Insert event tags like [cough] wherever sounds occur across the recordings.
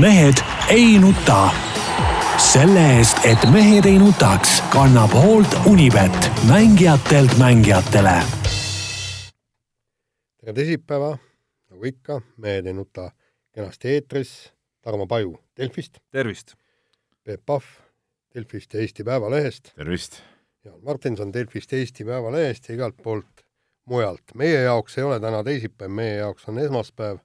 mehed ei nuta. selle eest, et mehed ei nutaks, kannab hoolt Unibet, mängijatelt mängijatele. tere teisipäeva, nagu ikka, Mehed ei nuta kenasti eetris. Tarmo Paju Delfist. tervist! Peep Pahv Delfist ja Eesti Päevalehest. tervist! Jaan Martinson Delfist, Eesti Päevalehest ja igalt poolt mujalt. meie jaoks ei ole täna teisipäev, meie jaoks on esmaspäev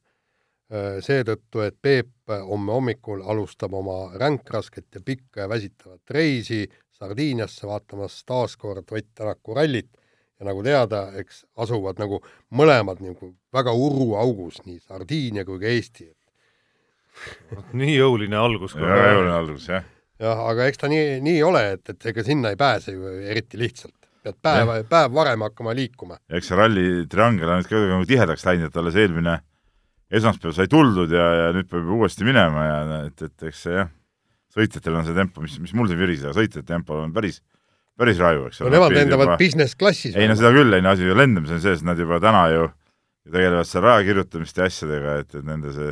seetõttu, et Peep homme hommikul alustab oma ränkrasket ja pikka ja väsitavat reisi Sardiiniasse vaatamas taas kord Ott Tänaku rallit ja nagu teada, eks asuvad nagu mõlemad nagu väga uruaugus, nii Sardiinia kui ka Eesti. [laughs] nii jõuline algus. väga jõuline algus, jah. jah, aga eks ta nii, nii ole, et, et ega sinna ei pääse ju eriti lihtsalt. pead päev, päev varem hakkama liikuma. eks see ralli triangel on nüüd ka nagu tihedaks läinud, et alles eelmine esmaspäev sai tuldud ja, ja nüüd peab uuesti minema ja et, et eks see jah, sõitjatel on see tempo, mis, mis mul see viriseb, sõitjate tempo on päris, päris raju, eks ole. no nemad lendavad juba... business klassis. ei no seda küll, ei no asi ju lendamise on sees, nad juba täna ju tegelevad seal raja kirjutamiste ja asjadega, et, et nende see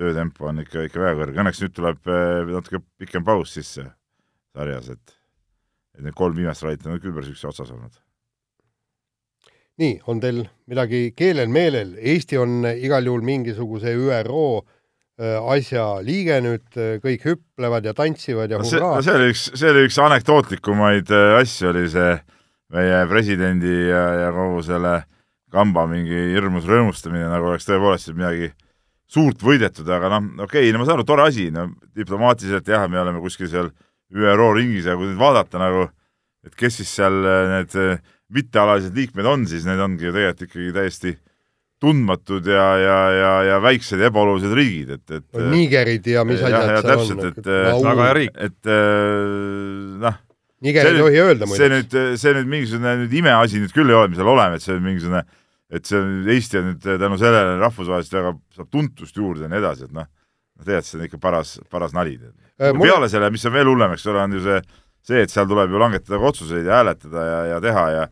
töötempo on ikka, ikka väga kõrge, õnneks nüüd tuleb eh, natuke pikem paus sisse sarjas, et et need kolm viimast rallit on küll päris üksteise otsas olnud nii, on teil midagi keelel-meelel, Eesti on igal juhul mingisuguse ÜRO äh, asja liige nüüd, äh, kõik hüplevad ja tantsivad ja no see, no see oli üks, see oli üks anekdootlikumaid äh, asju, oli see meie presidendi ja, ja kogu selle kamba mingi hirmus rõõmustamine, nagu oleks tõepoolest midagi suurt võidetud, aga noh, okei okay,, no ma saan aru, tore asi, no diplomaatiliselt jah, me oleme kuskil seal ÜRO ringis ja kui nüüd vaadata nagu, et kes siis seal need mittealalised liikmed on, siis need ongi ju tegelikult ikkagi täiesti tundmatud ja, ja, ja, ja väiksed ja ebaolulised riigid, et, et Nigerid ja mis asjad seal täpselt, on. et, väga hea riik. et noh, Niger ei tohi öelda muide. see nüüd, see nüüd mingisugune nüüd imeasi nüüd küll ei ole, mis seal oleme, et see on mingisugune, et see on, Eesti on nüüd tänu sellele rahvusvaheliselt väga, saab tuntust juurde ja nii edasi, et noh, tegelikult see on ikka paras, paras nali. Äh, mulle... peale selle, mis on veel hullem, eks ole, on ju see see, et seal tuleb ju langetada ka otsuseid ja hääletada ja, ja teha ja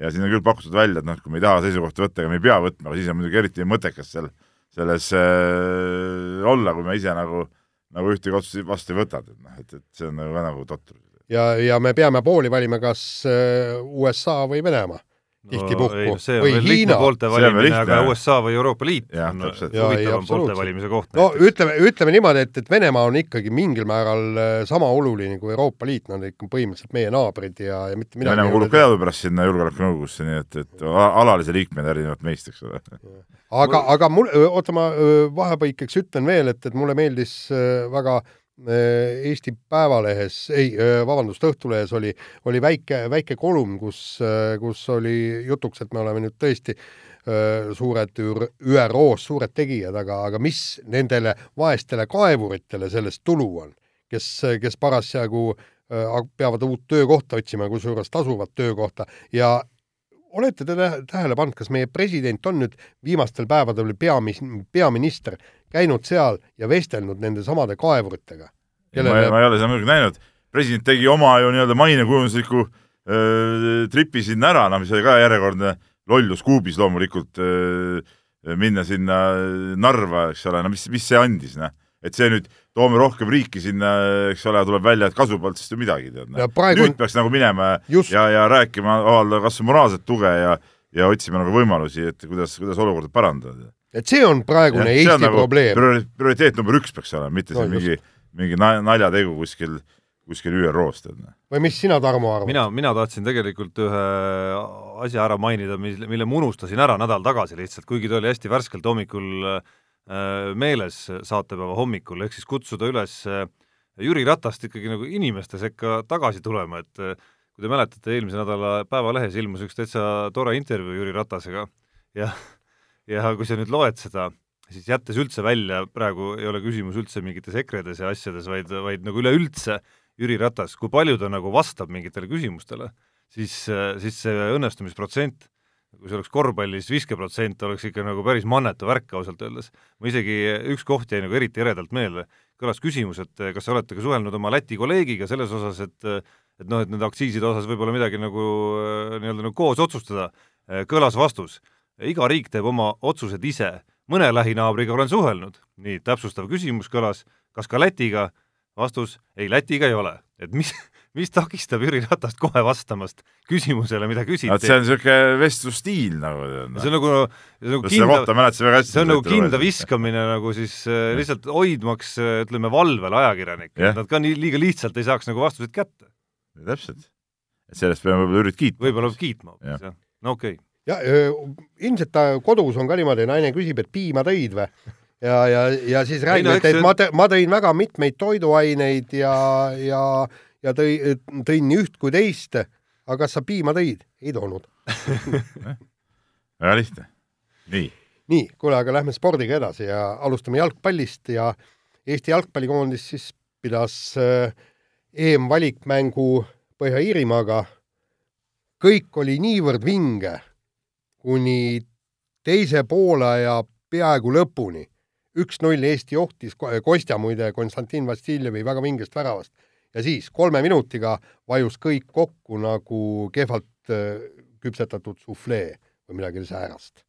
ja siin on küll pakutud välja, et noh, kui me ei taha seisukohta võtta, ega me ei pea võtma, aga siis on muidugi eriti mõttekas seal selles äh, olla, kui me ise nagu, nagu ühtegi otsust vastu ei võta, et noh, et, et see on nagu ka nagu totter. ja, ja me peame pooli valima kas äh, USA või Venemaa tihtipuhku no,. see on veel lihtne poolte valimine, aga USA või Euroopa Liit ja, on huvitavam poolte valimise koht. no ütleme, ütleme niimoodi, et, et Venemaa on ikkagi mingil määral äh, sama oluline kui Euroopa Liit, nad on ikka põhimõtteliselt meie naabrid ja, ja mitte midagi Venemaa kuulub ka teadupärast sinna Julgeolekunõukogusse, nii et, et alalise liikmed erinevalt meist, eks ole. aga, aga mul, oota, ma vahepõikeks ütlen veel, et, et mulle meeldis väga äh, Äh, Eesti Päevalehes, ei, äh, vabandust, Õhtulehes oli, oli väike, väike kolumn, kus, äh, kus oli jutuks, et me oleme nüüd tõesti suured ÜRO-s suured tegijad, aga, aga mis nendele vaestele kaevuritele sellest tulu on, kes, kes parasjagu peavad uut töökohta otsima, kusjuures tasuvat töökohta. Ja olete te tähele pannud, kas meie president on nüüd viimastel päevadel peamis-, peaminister käinud seal ja vestelnud nende samade kaevuritega. Ma, ma ei ole seda muidugi näinud, president tegi oma ju nii-öelda mainekujundusliku tripi sinna ära, noh, mis oli ka järjekordne lollus kuubis loomulikult öö, minna sinna Narva, eks ole, no mis, mis see andis, noh et see nüüd, toome rohkem riiki sinna, eks ole, tuleb välja, et kasu polnud siis ju midagi, tead. nüüd on... peaks nagu minema Just... ja, ja rääkima, avaldada kas või moraalset tuge ja ja otsima nagu võimalusi, et kuidas, kuidas olukorda parandada et see on praegune ja, Eesti nagu probleem. prioriteet number üks peaks olema, mitte no, see mingi, mingi naljategu kuskil, kuskil ÜRO-s. Noh. või mis sina, Tarmo, arvad? mina, mina tahtsin tegelikult ühe asja ära mainida, mille, mille ma unustasin ära nädal tagasi lihtsalt, kuigi ta oli hästi värskelt hommikul äh, meeles saatepäeva hommikul, ehk siis kutsuda üles äh, Jüri Ratast ikkagi nagu inimeste sekka tagasi tulema, et äh, kui te mäletate, eelmise nädala Päevalehes ilmus üks täitsa tore intervjuu Jüri Ratasega ja [laughs] ja kui sa nüüd loed seda, siis jättes üldse välja, praegu ei ole küsimus üldse mingites EKRE-des ja asjades, vaid, vaid nagu üleüldse Jüri Ratas, kui palju ta nagu vastab mingitele küsimustele, siis, siis see õnnestumisprotsent, kui see oleks korvpallis viskeprotsent, oleks ikka nagu päris mannetu värk ausalt öeldes. ma isegi, üks koht jäi nagu eriti eredalt meelde, kõlas küsimus, et kas olete ka suhelnud oma Läti kolleegiga selles osas, et et noh, et nende aktsiiside osas võib-olla midagi nagu nii-öelda nagu koos otsustada, kõlas vastus iga riik teeb oma otsused ise, mõne lähinaabriga olen suhelnud. nii, täpsustav küsimus kõlas, kas ka Lätiga? vastus, ei, Lätiga ei ole. et mis, [laughs] mis takistab Jüri Ratast kohe vastamast küsimusele, mida küsiti? see on niisugune vestlusstiil nagu. see on nagu, see on nagu kindla, see on nagu kindla viskamine nagu siis äh, lihtsalt hoidmaks, äh, ütleme, valvel ajakirjanikke, et nad ka nii liiga lihtsalt ei saaks nagu vastuseid kätte. täpselt. et sellest peame võib-olla Jürit kiitma. võib-olla kiitma hoopis, jah. no okei okay. Ja ilmselt ta kodus on ka niimoodi, naine küsib, et piima tõid või? ja, ja, ja siis räägib, et, et ma, ma tõin väga mitmeid toiduaineid ja, ja ja tõi, tõin nii üht kui teist. aga kas sa piima tõid? ei toonud [laughs] väga lihtne. nii. nii, kuule, aga lähme spordiga edasi ja alustame jalgpallist ja Eesti jalgpallikoondis siis pidas äh, EM-valikmängu Põhja-Iirimaaga. kõik oli niivõrd vinge kuni teise poolaja peaaegu lõpuni. üks-null Eesti ohtis, Kostja muide Konstantin Vassiljevi väga vingest väravast ja siis kolme minutiga vajus kõik kokku nagu kehvalt äh, küpsetatud suflee või midagi säärast.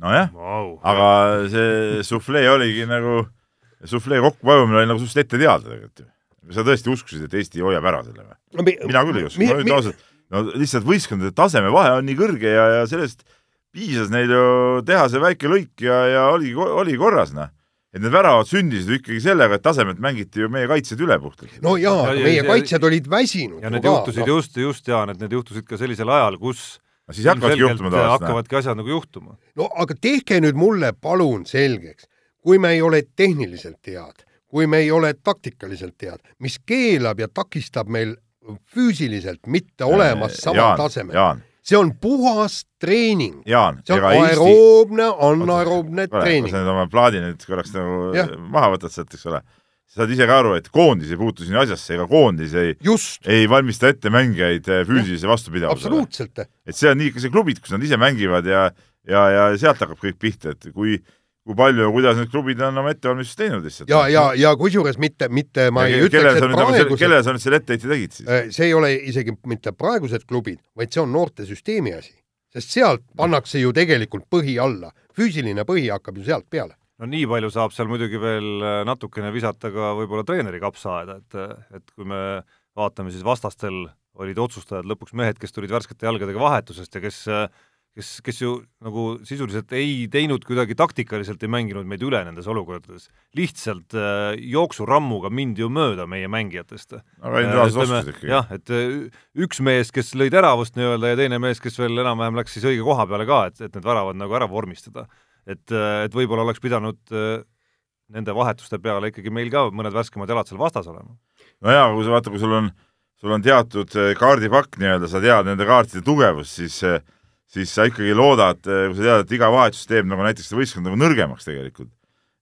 nojah wow., aga see suflee oligi nagu, suflee kokkuvajumine oli nagu suhteliselt ette teada tegelikult ju. sa tõesti uskusid, et Eesti hoiab ära selle või no,? mina küll ei usku, ma ütlen ausalt, no lihtsalt võistkondade tasemevahe on nii kõrge ja, ja sellest piisas neil ju teha see väike lõik ja, ja oli, oli korras, noh et need väravad sündisid ju ikkagi sellega, et tasemelt mängiti ju meie kaitsjad üle puhtalt. no jaa, aga meie ja, kaitsjad olid väsinud. ja need ka, juhtusid no. just, just jaa, need, need juhtusid ka sellisel ajal, kus no siis hakkavadki juhtuma tavaliselt. hakkavadki asjad nagu juhtuma. no aga tehke nüüd mulle palun selgeks, kui me ei ole tehniliselt head, kui me ei ole taktikaliselt head, mis keelab ja takistab meil füüsiliselt mitte olemas samal tasemel see on puhas treening. see on aeroobne, anaeroobne treening. sa nüüd oma plaadi nüüd korraks nagu ja. maha võtad sealt, eks ole. sa saad ise ka aru, et koondis ei puutu siin asjasse, ega koondis ei, ei valmista ette mängijaid eh, füüsilise vastupidavusele. absoluutselt. et see on nii see klubid, kus nad ise mängivad ja, ja, ja sealt hakkab kõik pihta, et kui kui palju ja kuidas need klubid on oma ettevalmistust teinud lihtsalt. ja, ja, ja kusjuures mitte, mitte ma ja, ei ütleks, et nagu praegused kellele sa nüüd selle etteheite tegid siis? Äh, see ei ole isegi mitte praegused klubid, vaid see on noortesüsteemi asi. sest sealt pannakse ju tegelikult põhi alla. füüsiline põhi hakkab ju sealt peale. no nii palju saab seal muidugi veel äh, natukene visata ka võib-olla treeneri kapsaaeda, et, et kui me vaatame, siis vastastel olid otsustajad lõpuks mehed, kes tulid värskete jalgadega vahetusest ja kes äh, kes, kes ju nagu sisuliselt ei teinud kuidagi taktikaliselt, ei mänginud meid üle nendes olukordades. lihtsalt äh, jooksurammuga mindi ju mööda meie mängijatest. aga individuaalsed oskused ikkagi. jah, et äh, üks mees, kes lõi teravust nii-öelda ja teine mees, kes veel enam-vähem läks siis õige koha peale ka, et, et need väravad nagu ära vormistada. et, äh, et võib-olla oleks pidanud äh, nende vahetuste peale ikkagi meil ka mõned värskemad jalad seal vastas olema. no jaa, kui sa vaata, kui sul on, sul on teatud äh, kaardipakk nii-öelda, sa tead nende kaartide tugevust, siis äh, siis sa ikkagi loodad, eh, kui sa tead, et iga vahetus teeb nagu näiteks seda võistkonda nagu nõrgemaks tegelikult,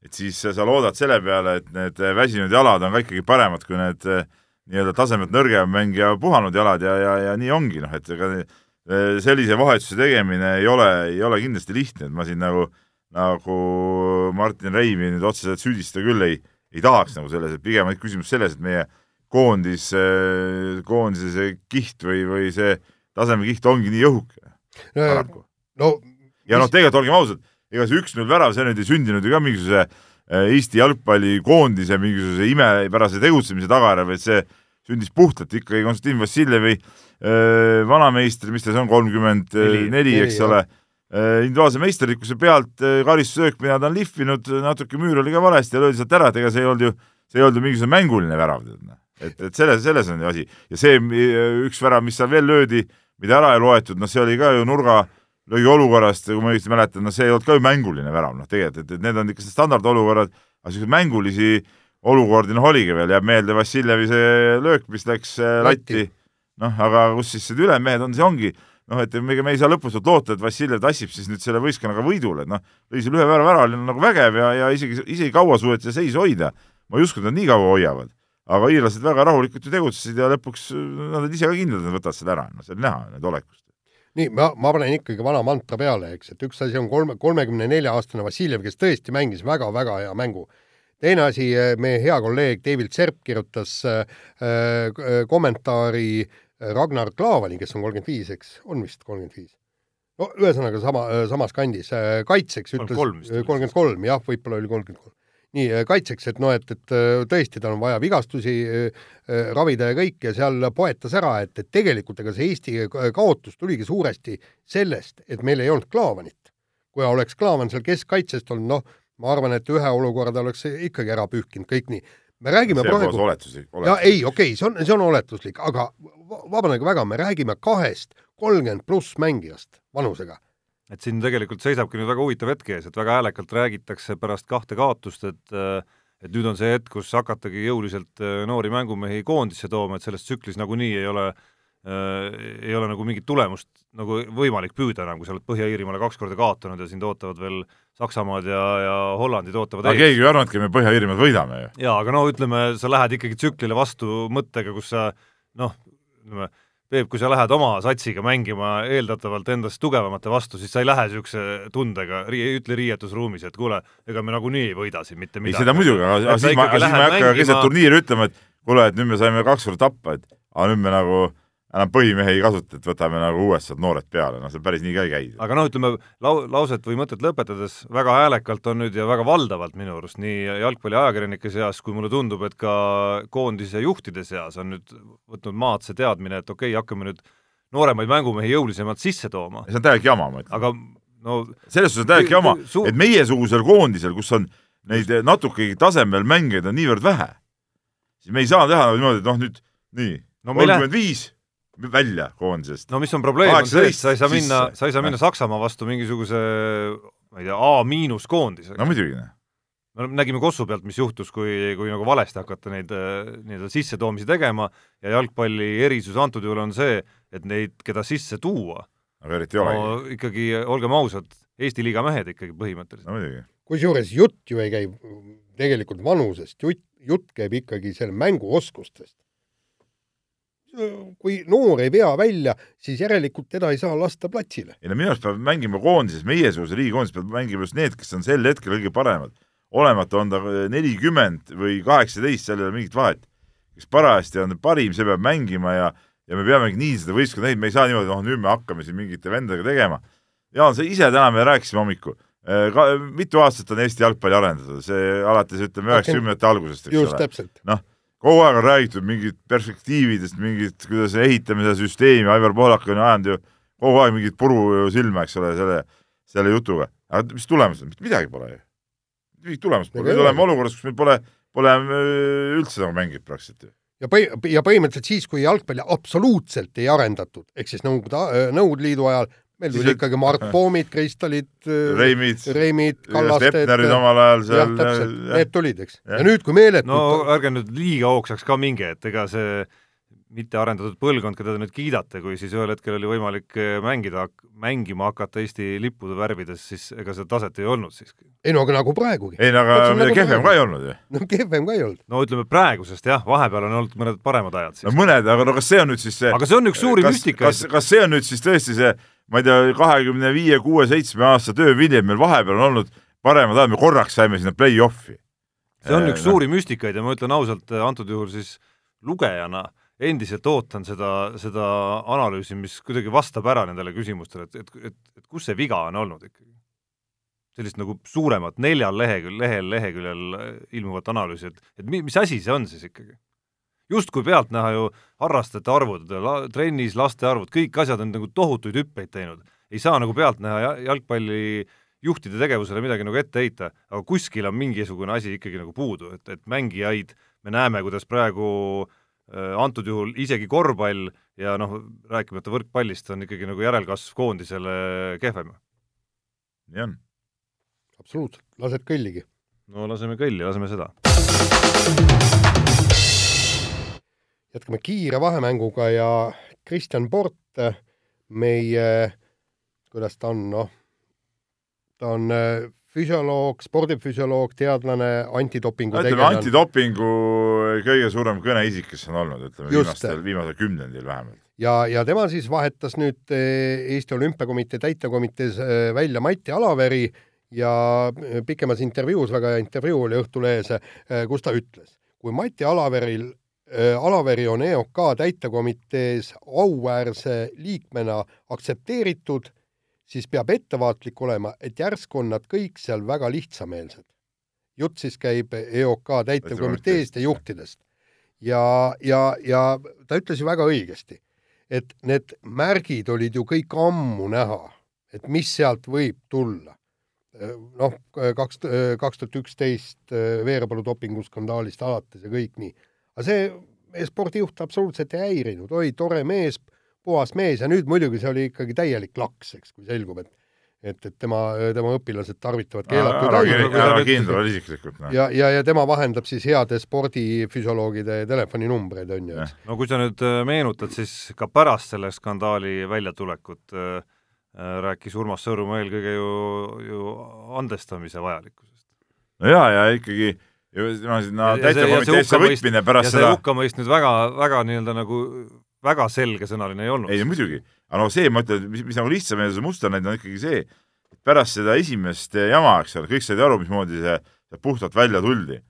et siis sa loodad selle peale, et need eh, väsinud jalad on ka ikkagi paremad kui need eh, nii-öelda tasemelt nõrgem mängija puhanud jalad ja, ja, ja nii ongi, noh, et ega sellise vahetuse tegemine ei ole, ei ole kindlasti lihtne, et ma siin nagu, nagu Martin Reimi nüüd otseselt süüdistada küll ei, ei tahaks nagu selles, et pigem on küsimus selles, et meie koondis, koondise see kiht või, või see tasemekiht ongi nii õhuke paraku. no ja noh, tegelikult olgem ausad, ega see üks-null värav, see nüüd ei sündinud ju ka mingisuguse äh, Eesti jalgpallikoondise mingisuguse imepärase tegutsemise tagajärjel, vaid see sündis puhtalt ikkagi Konstantin Vassiljevi äh, vanameister, mis ta siis on, kolmkümmend neli, eks ole, äh, individuaalse meisterlikkuse pealt karistusöök, mida ta on lihvinud, natuke müür oli ka valesti ja löödi sealt ära, et ega see ei olnud ju, see ei olnud ju mingisugune mänguline värav, noh. et, et selles, selles on ju asi. ja see üks värav, mis seal veel löödi, mida ära ei loetud, noh, see oli ka ju nurga löögi olukorrast, kui ma õigesti mäletan, no see ei olnud ka ju mänguline värav, noh tegelikult, et, et need on ikka standardolukorrad, aga selliseid mängulisi olukordi noh, oligi veel, jääb meelde Vassiljevi see löök, mis läks äh, latti, noh, aga kus siis need ülejäänud mehed on, see ongi noh, et ega me ei saa lõputult loota, et Vassiljev tassib siis nüüd selle võistkonnaga võidule, et noh, lõi seal ühe värava ära, oli nagu vägev ja, ja isegi, isegi kaua suudeti seisu hoida. ma ei usku, et nad nii kaua hoiavad aga iirlased väga rahulikult ju tegutsesid ja lõpuks nad olid ise ka kindlad, et nad võtavad selle ära, no see oli näha nende olekust. nii, ma, ma panen ikkagi vana mantra peale, eks, et üks asi on kolme, kolmekümne nelja aastane Vassiljev, kes tõesti mängis väga-väga hea mängu. teine asi, meie hea kolleeg David Serp kirjutas äh, äh kommentaari Ragnar Klavani, kes on kolmkümmend viis, eks, on vist kolmkümmend viis? no ühesõnaga sama, samas kandis, kaitseks ütles kolmkümmend kolm, jah, võib-olla oli kolmkümmend kolm nii kaitseks, et noh, et, et tõesti, tal on vaja vigastusi ravida ja kõik ja seal poetas ära, et, et tegelikult ega see Eesti kaotus tuligi suuresti sellest, et meil ei olnud Klaavanit. kui oleks Klaavan seal keskkaitsest olnud, noh, ma arvan, et ühe olukorda oleks ikkagi ära pühkinud, kõik nii. me räägime see praegu. oletuslik, oletuslik.. ja ei, okei okay,, see on, see on oletuslik, aga vabandage väga, me räägime kahest kolmkümmend pluss mängijast vanusega et siin tegelikult seisabki nüüd väga huvitav hetk ees, et väga häälekalt räägitakse pärast kahte kaotust, et et nüüd on see hetk, kus hakatagi jõuliselt noori mängumehi koondisse tooma, et selles tsüklis nagunii ei ole äh, ei ole nagu mingit tulemust nagu võimalik püüda enam, kui sa oled Põhja-Iirimaale kaks korda kaotanud ja sind ootavad veel Saksamaad ja, ja Hollandid ootavad aga keegi ei arvanudki, me Põhja-Iirimaad võidame ju. jaa, aga no ütleme, sa lähed ikkagi tsüklile vastu mõttega, kus sa noh, ütleme, Peep, kui sa lähed oma satsiga mängima eeldatavalt endast tugevamate vastu, siis sa ei lähe niisuguse tundega, ütle riietusruumis, et kuule, ega me nagunii ei võida siin mitte midagi. ei, seda muidugi, aga siis ma, siis ma ei hakka keset turniiri ütlema, et kuule, et nüüd me saime kaks korda tappa, et aga nüüd me nagu enam põhimehe ei kasuta, et võtame nagu sealt noored peale, noh, see päris nii ka ei käi. aga noh, ütleme lau-, lauset või mõtet lõpetades, väga häälekalt on nüüd ja väga valdavalt minu arust nii jalgpalliajakirjanike seas, kui mulle tundub, et ka koondise juhtide seas on nüüd võtnud maad see teadmine, et okei okay,, hakkame nüüd nooremaid mängumehi jõulisemalt sisse tooma. see on täielik jama, ma ütlen. aga no selles suhtes on täielik jama, et meiesugusel koondisel, kus on neid natukegi tasemel mängijaid on niivõrd vähe, siis me ei saa teha niimoodi, et noh, nüüd nii, kolmkümmend viis välja koondisest. no mis on probleem, on see, et sa ei saa minna, sa ei saa minna Saksamaa vastu mingisuguse ma ei tea, A miinus koondisega. no muidugi. Noh. me nägime Kossu pealt, mis juhtus, kui, kui nagu valesti hakata neid nii-öelda sissetoomisi tegema ja jalgpalli erisus antud juhul on see, et neid, keda sisse tuua, aga eriti ei olegi no,. ikkagi, olgem ausad, Eesti liiga mehed ikkagi põhimõtteliselt. no muidugi. kusjuures jutt ju ei käi tegelikult vanusest, jutt, jutt käib ikkagi selle mänguoskustest kui noor ei vea välja, siis järelikult teda ei saa lasta platsile. ei no minu arust peab mängima koondises, meiesuguse riigikoondises peab mängima just need, kes on sel hetkel kõige paremad. olemata on ta nelikümmend või kaheksateist, seal ei ole mingit vahet. kes parajasti on parim, see peab mängima ja, ja me peamegi nii seda võistkonda näinud, me ei saa niimoodi, noh nüüd me hakkame siin mingite vendadega tegema. Jaan, sa ise täna me rääkisime hommikul äh, ka mitu aastat on Eesti jalgpalli arendatud, see alates ütleme üheksakümnendate algusest, eks ole. noh, kogu aeg on räägitud mingit perspektiividest, mingit, kuidas ehitame seda süsteemi, Aivar Pohlak on ajanud ju kogu aeg mingit puru silma, eks ole, selle, selle jutuga. aga mis tulemus on, mitte midagi pole ju. mingit tulemust pole, nüüd oleme olukorras, kus meil pole, pole äh, üldse nagu mängijat praktiliselt ju ja põhi, ja põhimõtteliselt siis, kui jalgpalli absoluutselt ei arendatud, ehk siis Nõukogude, Nõukogude Liidu ajal meil tuli ikkagi Mart [laughs] Poomid, Kristalid, Reimid, Reimid, Kallasted. Stepnerid omal ajal seal. jah, täpselt, need tulid, eks. ja nüüd, kui meeletult no ärge nüüd liiga hoogsaks ka minge, et ega see mitte arendatud põlvkond, keda te nüüd kiidate, kui siis ühel hetkel oli võimalik eh, mängida, mängima hakata Eesti lippude värvides, siis ega seda taset ei olnud siiski. ei no aga nagu praegugi. ei no aga nagu kehvem ka ei olnud ju. no kehvem ka ei olnud. no ütleme praegusest jah, vahepeal on olnud mõned paremad ajad. no mõned, aga no kas see on nüüd siis see aga see on üks suuri müstikaid. kas, kas see on nüüd siis tõesti see ma ei tea, kahekümne viie, kuue, seitsme aasta tööviljem meil vahepeal on olnud paremad ajad, me korraks saime sinna play-off'i. see on üks suuri müstikaid ja ma ütlen ausalt, antud juhul siis lugejana endiselt ootan seda, seda analüüsi, mis kuidagi vastab ära nendele küsimustele, et, et, et, et kus see viga on olnud ikkagi. sellist nagu suuremat neljal lehekülg, lehel leheküljel ilmuvat analüüsi, et, et mis asi see on siis ikkagi? Justkui pealtnäha ju harrastajate arvud, trennis laste arvud, kõik asjad on nagu tohutuid hüppeid teinud. ei saa nagu pealtnäha jalgpalli juhtide tegevusele midagi nagu ette heita, aga kuskil on mingisugune asi ikkagi nagu puudu, et, et mängijaid me näeme, kuidas praegu äh, antud juhul isegi korvpall ja noh, rääkimata võrkpallist, on ikkagi nagu järelkasv koondisele kehvem. nii on. absoluutselt, lased kõlligi? no laseme kõlli, laseme seda jätkame kiire vahemänguga ja Kristjan Port, meie, kuidas ta on, noh, ta on äh, füsioloog, spordifüsioloog, teadlane, antidopingu ütleme, antidopingu kõige suurem kõneisik, kes on olnud, ütleme viimastel, viimasel kümnendil vähemalt. ja, ja tema siis vahetas nüüd äh, Eesti Olümpiakomitee täitekomitees äh, välja Mati Alaveri ja pikemas intervjuus, väga hea intervjuu oli Õhtulehes, kus ta ütles, kui Mati Alaveril Alaveri on EOK täitekomitees auväärse liikmena aktsepteeritud, siis peab ettevaatlik olema, et järsku on nad kõik seal väga lihtsameelsed. jutt siis käib EOK täitevkomiteest ja juhtidest. ja, ja, ja ta ütles ju väga õigesti, et need märgid olid ju kõik ammu näha, et mis sealt võib tulla noh, kaks, kaks tuhat üksteist Veerpalu dopinguskandaalist alates ja kõik nii. Aga see spordijuht absoluutselt ei häirinud, oi, tore mees, puhas mees ja nüüd muidugi see oli ikkagi täielik laks, eks, kui selgub, et et, et tema, tema õpilased tarvitavad keelatud ära kindral isiklikult. ja, ja, ja tema vahendab siis heade spordifüsioloogide telefoninumbreid, on ju. no kui sa nüüd meenutad, siis ka pärast selle skandaali väljatulekut äh, Äh, rääkis Urmas Sõõrumaa eelkõige ju, ju andestamise vajalikkusest. no jaa, ja ikkagi no sinna täitevkomiteesse võtmine pärast seda ja hukkamõist nüüd väga, väga nii-öelda nagu väga selgesõnaline ei olnud. ei muidugi, aga no see, ma ütlen, mis, mis nagu lihtsameelsuse muster näinud on ikkagi see, et pärast seda esimest jama, eks ole, kõik said aru, mismoodi see, see puhtalt välja tuldi.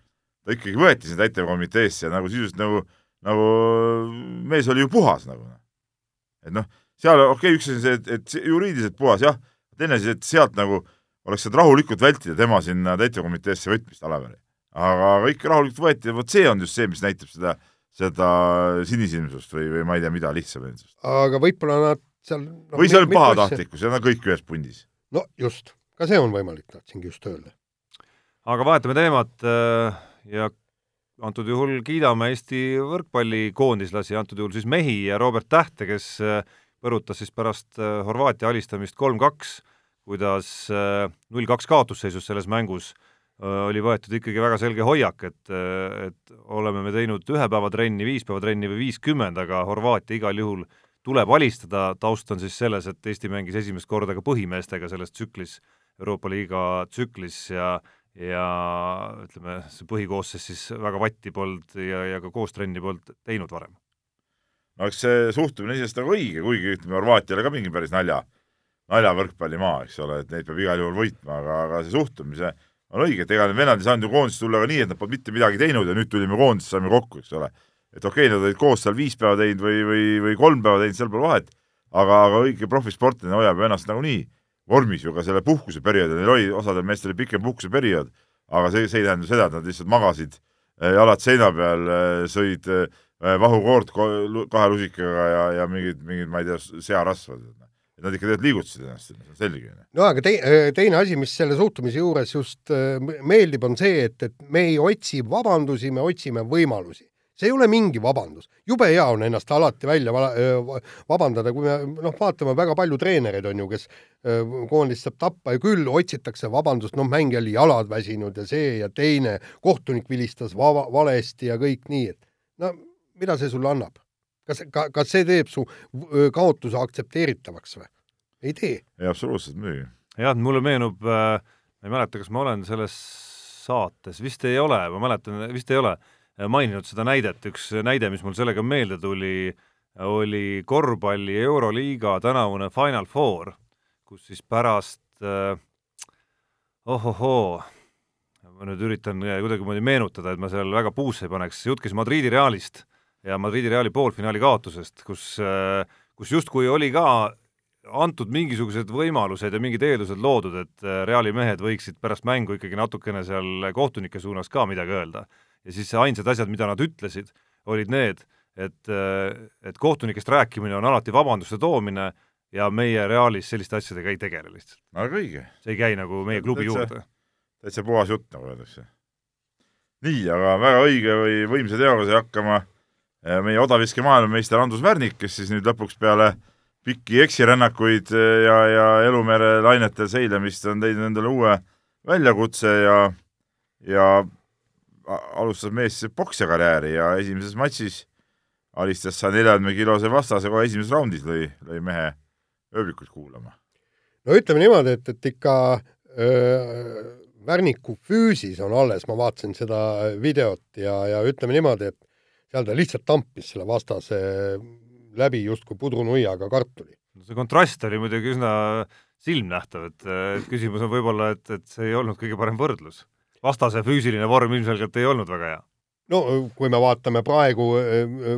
ta ikkagi võeti sinna täitevkomiteesse ja nagu sisuliselt nagu, nagu mees oli ju puhas nagu. Noh. et noh seal okei okay,, üks asi on see, et, et juriidiliselt puhas jah, teine asi, et sealt nagu oleks saanud rahulikult vältida tema sinna täitevkomiteesse võtmist, Aleveri. Aga kõik rahulikult võeti ja vot see on just see, mis näitab seda, seda sinisilmsust või, või ma ei tea, mida lihtsameelsust. aga võib-olla nad seal no, või see on pahatahtlikkus ja nad kõik ühes pundis. no just, ka see on võimalik, tahtsingi just öelda. aga vahetame teemat äh, ja antud juhul kiidame Eesti võrkpallikoondislasi, antud juhul siis mehi ja Robert Tähte, kes äh, põrutas siis pärast äh, Horvaatia alistamist kolm-kaks, kuidas null-kaks kaotusseisus selles mängus äh, oli võetud ikkagi väga selge hoiak, et, et oleme me teinud ühe päeva trenni, viis päeva trenni või viiskümmend, aga Horvaatia igal juhul tuleb alistada, taust on siis selles, et Eesti mängis esimest korda ka põhimeestega selles tsüklis, Euroopa liiga tsüklis ja ja ütleme, see põhikoosseis siis väga vatti polnud ja, ja ka koos trenni polnud teinud varem. No eks see suhtumine iseenesest nagu õige, kuigi ütleme, Horvaatiale ka mingi päris nalja, nalja võrkpallimaa, eks ole, et neid peab igal juhul võitma, aga, aga see suhtumise on õige, et ega need vennad ei saanud ju koondisse tulla ka nii, et nad polnud mitte midagi teinud ja nüüd tulime koondisse, saime kokku, eks ole. et okei okay,, nad olid koos seal viis päeva teinud või, või, või kolm päeva teinud, seal pole vahet, aga, aga õige profisportlane hoiab ennast nagunii vormis ju ka selle puhkuseperioodi, neil oli, osadel meestel pikem puhkuseperiood, aga see, see ei tähenda seda, et nad lihtsalt magasid eh, jalad seina peal, eh, sõid Äh, vahukoort kahe lusikaga ja, ja mingid, mingid, ma ei tea, searasvad. Et nad ikka tegelikult liigutasid ennast, see on selge. no aga te, äh, teine asi, mis selle suhtumise juures just äh, meeldib, on see, et, et me ei otsi vabandusi, me otsime võimalusi. see ei ole mingi vabandus. jube hea on ennast alati välja vabandada, kui me noh, vaatame väga palju treenereid on ju, kes koondist saab tappa ja küll otsitakse vabandust, noh, mängija oli jalad väsinud ja see ja teine, kohtunik vilistas va valesti ja kõik nii, et no mida see sulle annab? Kas, ka, kas see teeb su kaotuse aktsepteeritavaks või? ei tee. ei, absoluutselt muidugi. jah, mulle meenub äh,, ma ei mäleta, kas ma olen selles saates, vist ei ole, ma mäletan, vist ei ole, äh, maininud seda näidet, üks näide, mis mul sellega meelde tuli, oli korvpalli Euroliiga tänavune Final Four, kus siis pärast äh, ohohoo, ma nüüd üritan kuidagimoodi meenutada, et ma seal väga puusse ei paneks, jutt käis Madridi Realist ja Madridi Reali poolfinaali kaotusest, kus, kus justkui oli ka antud mingisugused võimalused ja mingid eeldused loodud, et Reali mehed võiksid pärast mängu ikkagi natukene seal kohtunike suunas ka midagi öelda. ja siis ainsad asjad, mida nad ütlesid, olid need, et, et kohtunikest rääkimine on alati vabanduste toomine ja meie Realis selliste asjadega ei tegele lihtsalt. väga õige. see ei käi nagu meie klubi täitsa, juurde. täitsa puhas jutt, nagu öeldakse. nii, aga väga õige või võimsa teoga sai hakkama meie odaviske maailmameister Andrus Värnik, kes siis nüüd lõpuks peale pikki eksirännakuid eh, ja, ja Elumere lainetel seilemist on teinud endale uue väljakutse ja, ja alustas mees poksijakarjääri ja esimeses matšis alistas saja neljakümne kilose vastase kohe esimeses raundis lõi, lõi mehe ööbikuid kuulama. no ütleme niimoodi, et, et ikka öö, Värniku füüsis on alles, ma vaatasin seda videot ja, ja ütleme niimoodi, et seal ta lihtsalt tampis selle vastase läbi justkui pudrunuiaga kartuli. see kontrast oli muidugi üsna silmnähtav, et, et küsimus on võib-olla, et, et see ei olnud kõige parem võrdlus. vastase füüsiline vorm ilmselgelt ei olnud väga hea. no kui me vaatame praegu,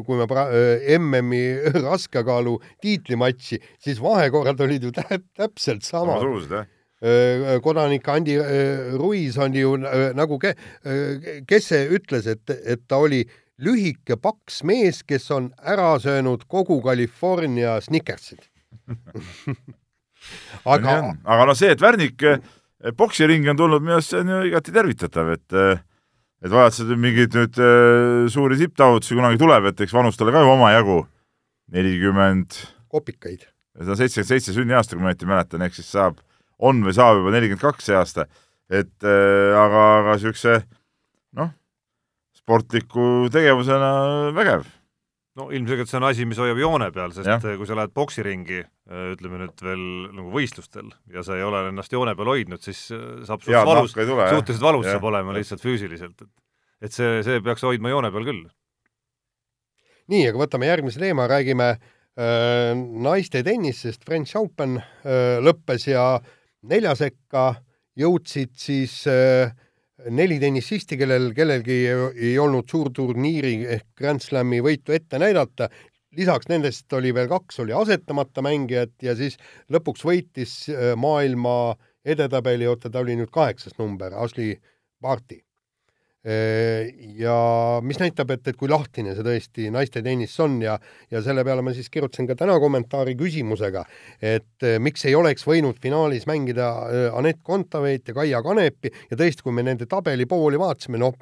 kui me pra-, MM-i raskekaalu tiitlimatši, siis vahekorrad olid ju täp-, täpselt samad. samasugused, jah kodanik Andi Ruiz on ju nagu ke-, kes see ütles, et, et ta oli lühike paks mees, kes on ära söönud kogu California Snickersid. [laughs] Aga, aga noh, see, et Värnik poksiringi on tulnud, minu arust see on ju igati tervitatav, et et vaevalt seda mingeid nüüd äh, suuri tipptaotlusi kunagi tuleb, et eks vanustele ka ju omajagu, nelikümmend kopikaid. seda seitsekümmend seitse sünniaasta, kui ma õieti mäletan, ehk siis saab, on või saab juba nelikümmend kaks see aasta, et äh, aga, aga niisuguse noh, sportliku tegevusena vägev no ilmselgelt see on asi, mis hoiab joone peal, sest Ja. kui sa lähed poksiringi, ütleme nüüd veel nagu võistlustel ja sa ei ole ennast joone peal hoidnud, siis äh, saab suhteliselt valus, suhteliselt valus Jah. saab olema lihtsalt füüsiliselt, et et see, see peaks hoidma joone peal küll. nii, aga võtame järgmise teema, räägime äh, naiste tennisest, French Open äh, lõppes ja nelja sekka jõudsid siis äh, neli tennisisti, kellel kellelgi ei olnud suurturniiri ehk Grand Slami võitu ette näidata. lisaks nendest oli veel kaks, oli asetamata mängijat ja siis lõpuks võitis äh, maailma edetabeli, oota, ta oli nüüd kaheksas number, Ashley Barti ja mis näitab, et, et kui lahtine see tõesti naiste tennis on ja, ja selle peale ma siis kirjutasin ka täna kommentaari küsimusega, et eh, miks ei oleks võinud finaalis mängida eh, Anett Kontaveit ja Kaia Kanepi ja tõesti, kui me nende tabelipooli vaatasime, noh,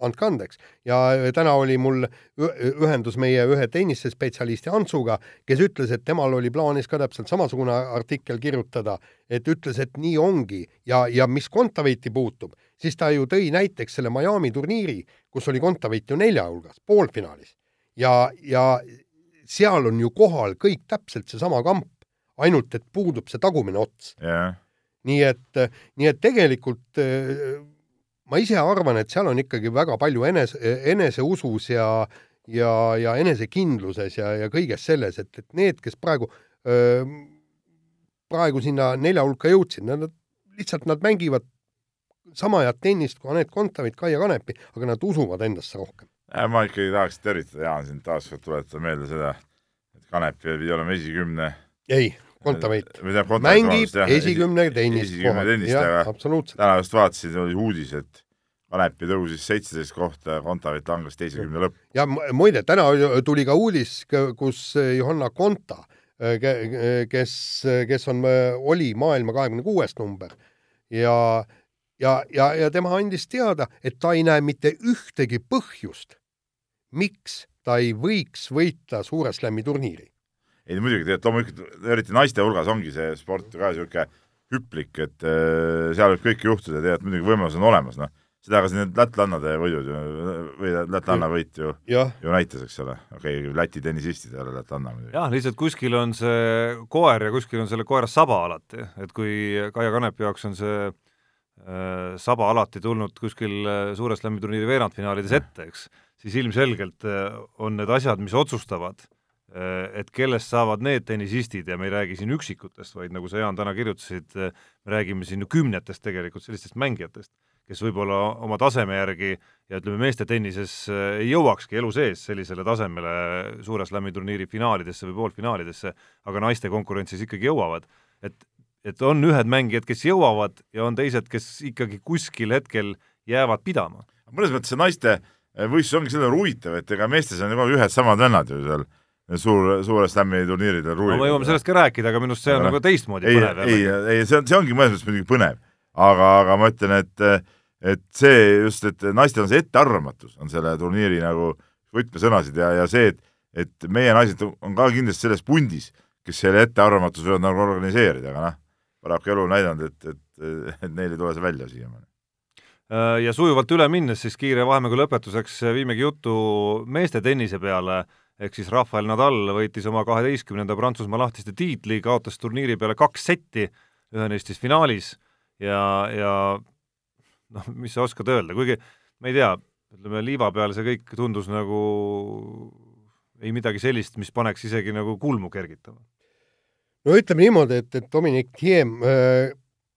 andke andeks. ja täna oli mul ühendus meie ühe tennisespetsialisti Antsuga, kes ütles, et temal oli plaanis ka täpselt samasugune artikkel kirjutada, et ütles, et nii ongi ja, ja mis Kontaveiti puutub, siis ta ju tõi näiteks selle Miami turniiri, kus oli Kontaveit ju nelja hulgas, poolfinaalis. ja, ja seal on ju kohal kõik täpselt seesama kamp, ainult et puudub see tagumine ots. jah, nii et, nii et tegelikult eh, ma ise arvan, et seal on ikkagi väga palju enese, eneseusus ja ja, ja enesekindluses ja, ja kõiges selles, et, et need, kes praegu, praegu sinna nelja hulka jõudsid, nad lihtsalt, nad mängivad sama head tennist kui Anett Kontaveit, Kaia Kanepi, aga nad usuvad endasse rohkem. ma ikkagi tahaks tervitada, Jaan, sind taas kord tuletada meelde seda, et Kanep pidi olema esikümne ei, Kontaveit mängib esikümne tennist tennist, aga absoluutselt. täna just vaatasin, oli uudis, et Kanepi tõusis seitseteist kohta ja Kontaveit langes teise kümne lõppu. ja mu- muide, täna tuli ka uudis, kus Johanna Konta, kes, kes on, oli maailma kahekümne kuues number ja, ja, ja, ja tema andis teada, et ta ei näe mitte ühtegi põhjust, miks ta ei võiks võita Suure Slami turniiri. Ei no muidugi, tegelikult loomulikult, eriti naiste hulgas ongi see sport ka niisugune hüplik, et äh, seal võib kõike juhtuda, tegelikult muidugi võimalus on olemas, noh. seda ka siin need lätlannade võidud ju, või lätlanna võit ju, ju näitas, eks ole. okei okay,, Läti tennisistid ei ole lätlanna muidugi. jah, lihtsalt kuskil on see koer ja kuskil on selle koera saba alati, et kui Kaia Kanepi jaoks on see äh, saba alati tulnud kuskil äh, Suure Slami turniiri veerandfinaalides ette, eks, siis ilmselgelt äh, on need asjad, mis otsustavad äh,, et kellest saavad need tennisistid ja me ei räägi siin üksikutest, vaid nagu sa, Jaan, täna kirjutasid, äh, me räägime siin ju kümnetest tegelikult sellistest mängijatest, kes võib-olla oma taseme järgi ja ütleme, meeste tennises äh, ei jõuakski elu sees sellisele tasemele Suure Slami turniiri finaalidesse või poolfinaalidesse, aga naiste konkurentsis ikkagi jõuavad. et, et on ühed mängijad, kes jõuavad ja on teised, kes ikkagi kuskil hetkel jäävad pidama. mõnes mõttes see naiste võistlus ongi võrra huvitav, et ega meestes on ju ühed samad vennad ju seal suur, suure slam'i turniiridel no me jõuame sellest ka rääkida, aga minu arust see on Aga nagu teistmoodi ei, põnev ei, ei, see on, see ongi mõnes mõttes muidugi põnev, aga, aga ma ütlen, et et see just, et naistel on see ettearvamatus, on selle turniiri nagu võtmesõnasid ja, ja see, et et meie naised on ka kindlasti selles pundis, kes selle ettearvamatuse võivad nagu organiseerida, aga noh, paraku elu on näidanud, et, et, et neil ei tule see välja siiamaani. Äh, ja sujuvalt üle minnes siis kiire vahemängu lõpetuseks viimegi jutu meeste tennise peale, ehk siis Rafael Nadal võitis oma kaheteistkümnenda Prantsusmaa lahtiste tiitli, kaotas turniiri peale kaks setti, ühe neist siis finaalis ja, ja noh, mis sa oskad öelda, kuigi ma ei tea, ütleme liiva peal see kõik tundus nagu ei midagi sellist, mis paneks isegi nagu kulmu kergitama. no ütleme niimoodi, et, et Dominic Thiem,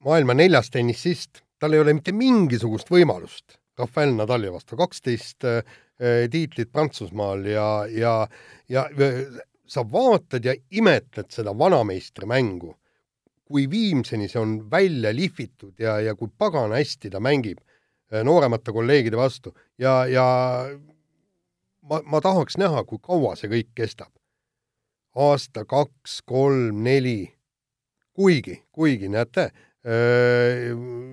maailma neljas tennisist, tal ei ole mitte mingisugust võimalust Rafael Nadali vastu, kaksteist äh, tiitlit Prantsusmaal ja, ja, ja sa vaatad ja imetled seda vanameistri mängu. kui viimseni see on välja lihvitud ja, ja kui pagana hästi ta mängib äh, nooremate kolleegide vastu ja, ja ma, ma tahaks näha, kui kaua see kõik kestab. aasta, kaks, kolm, neli. kuigi, kuigi näete,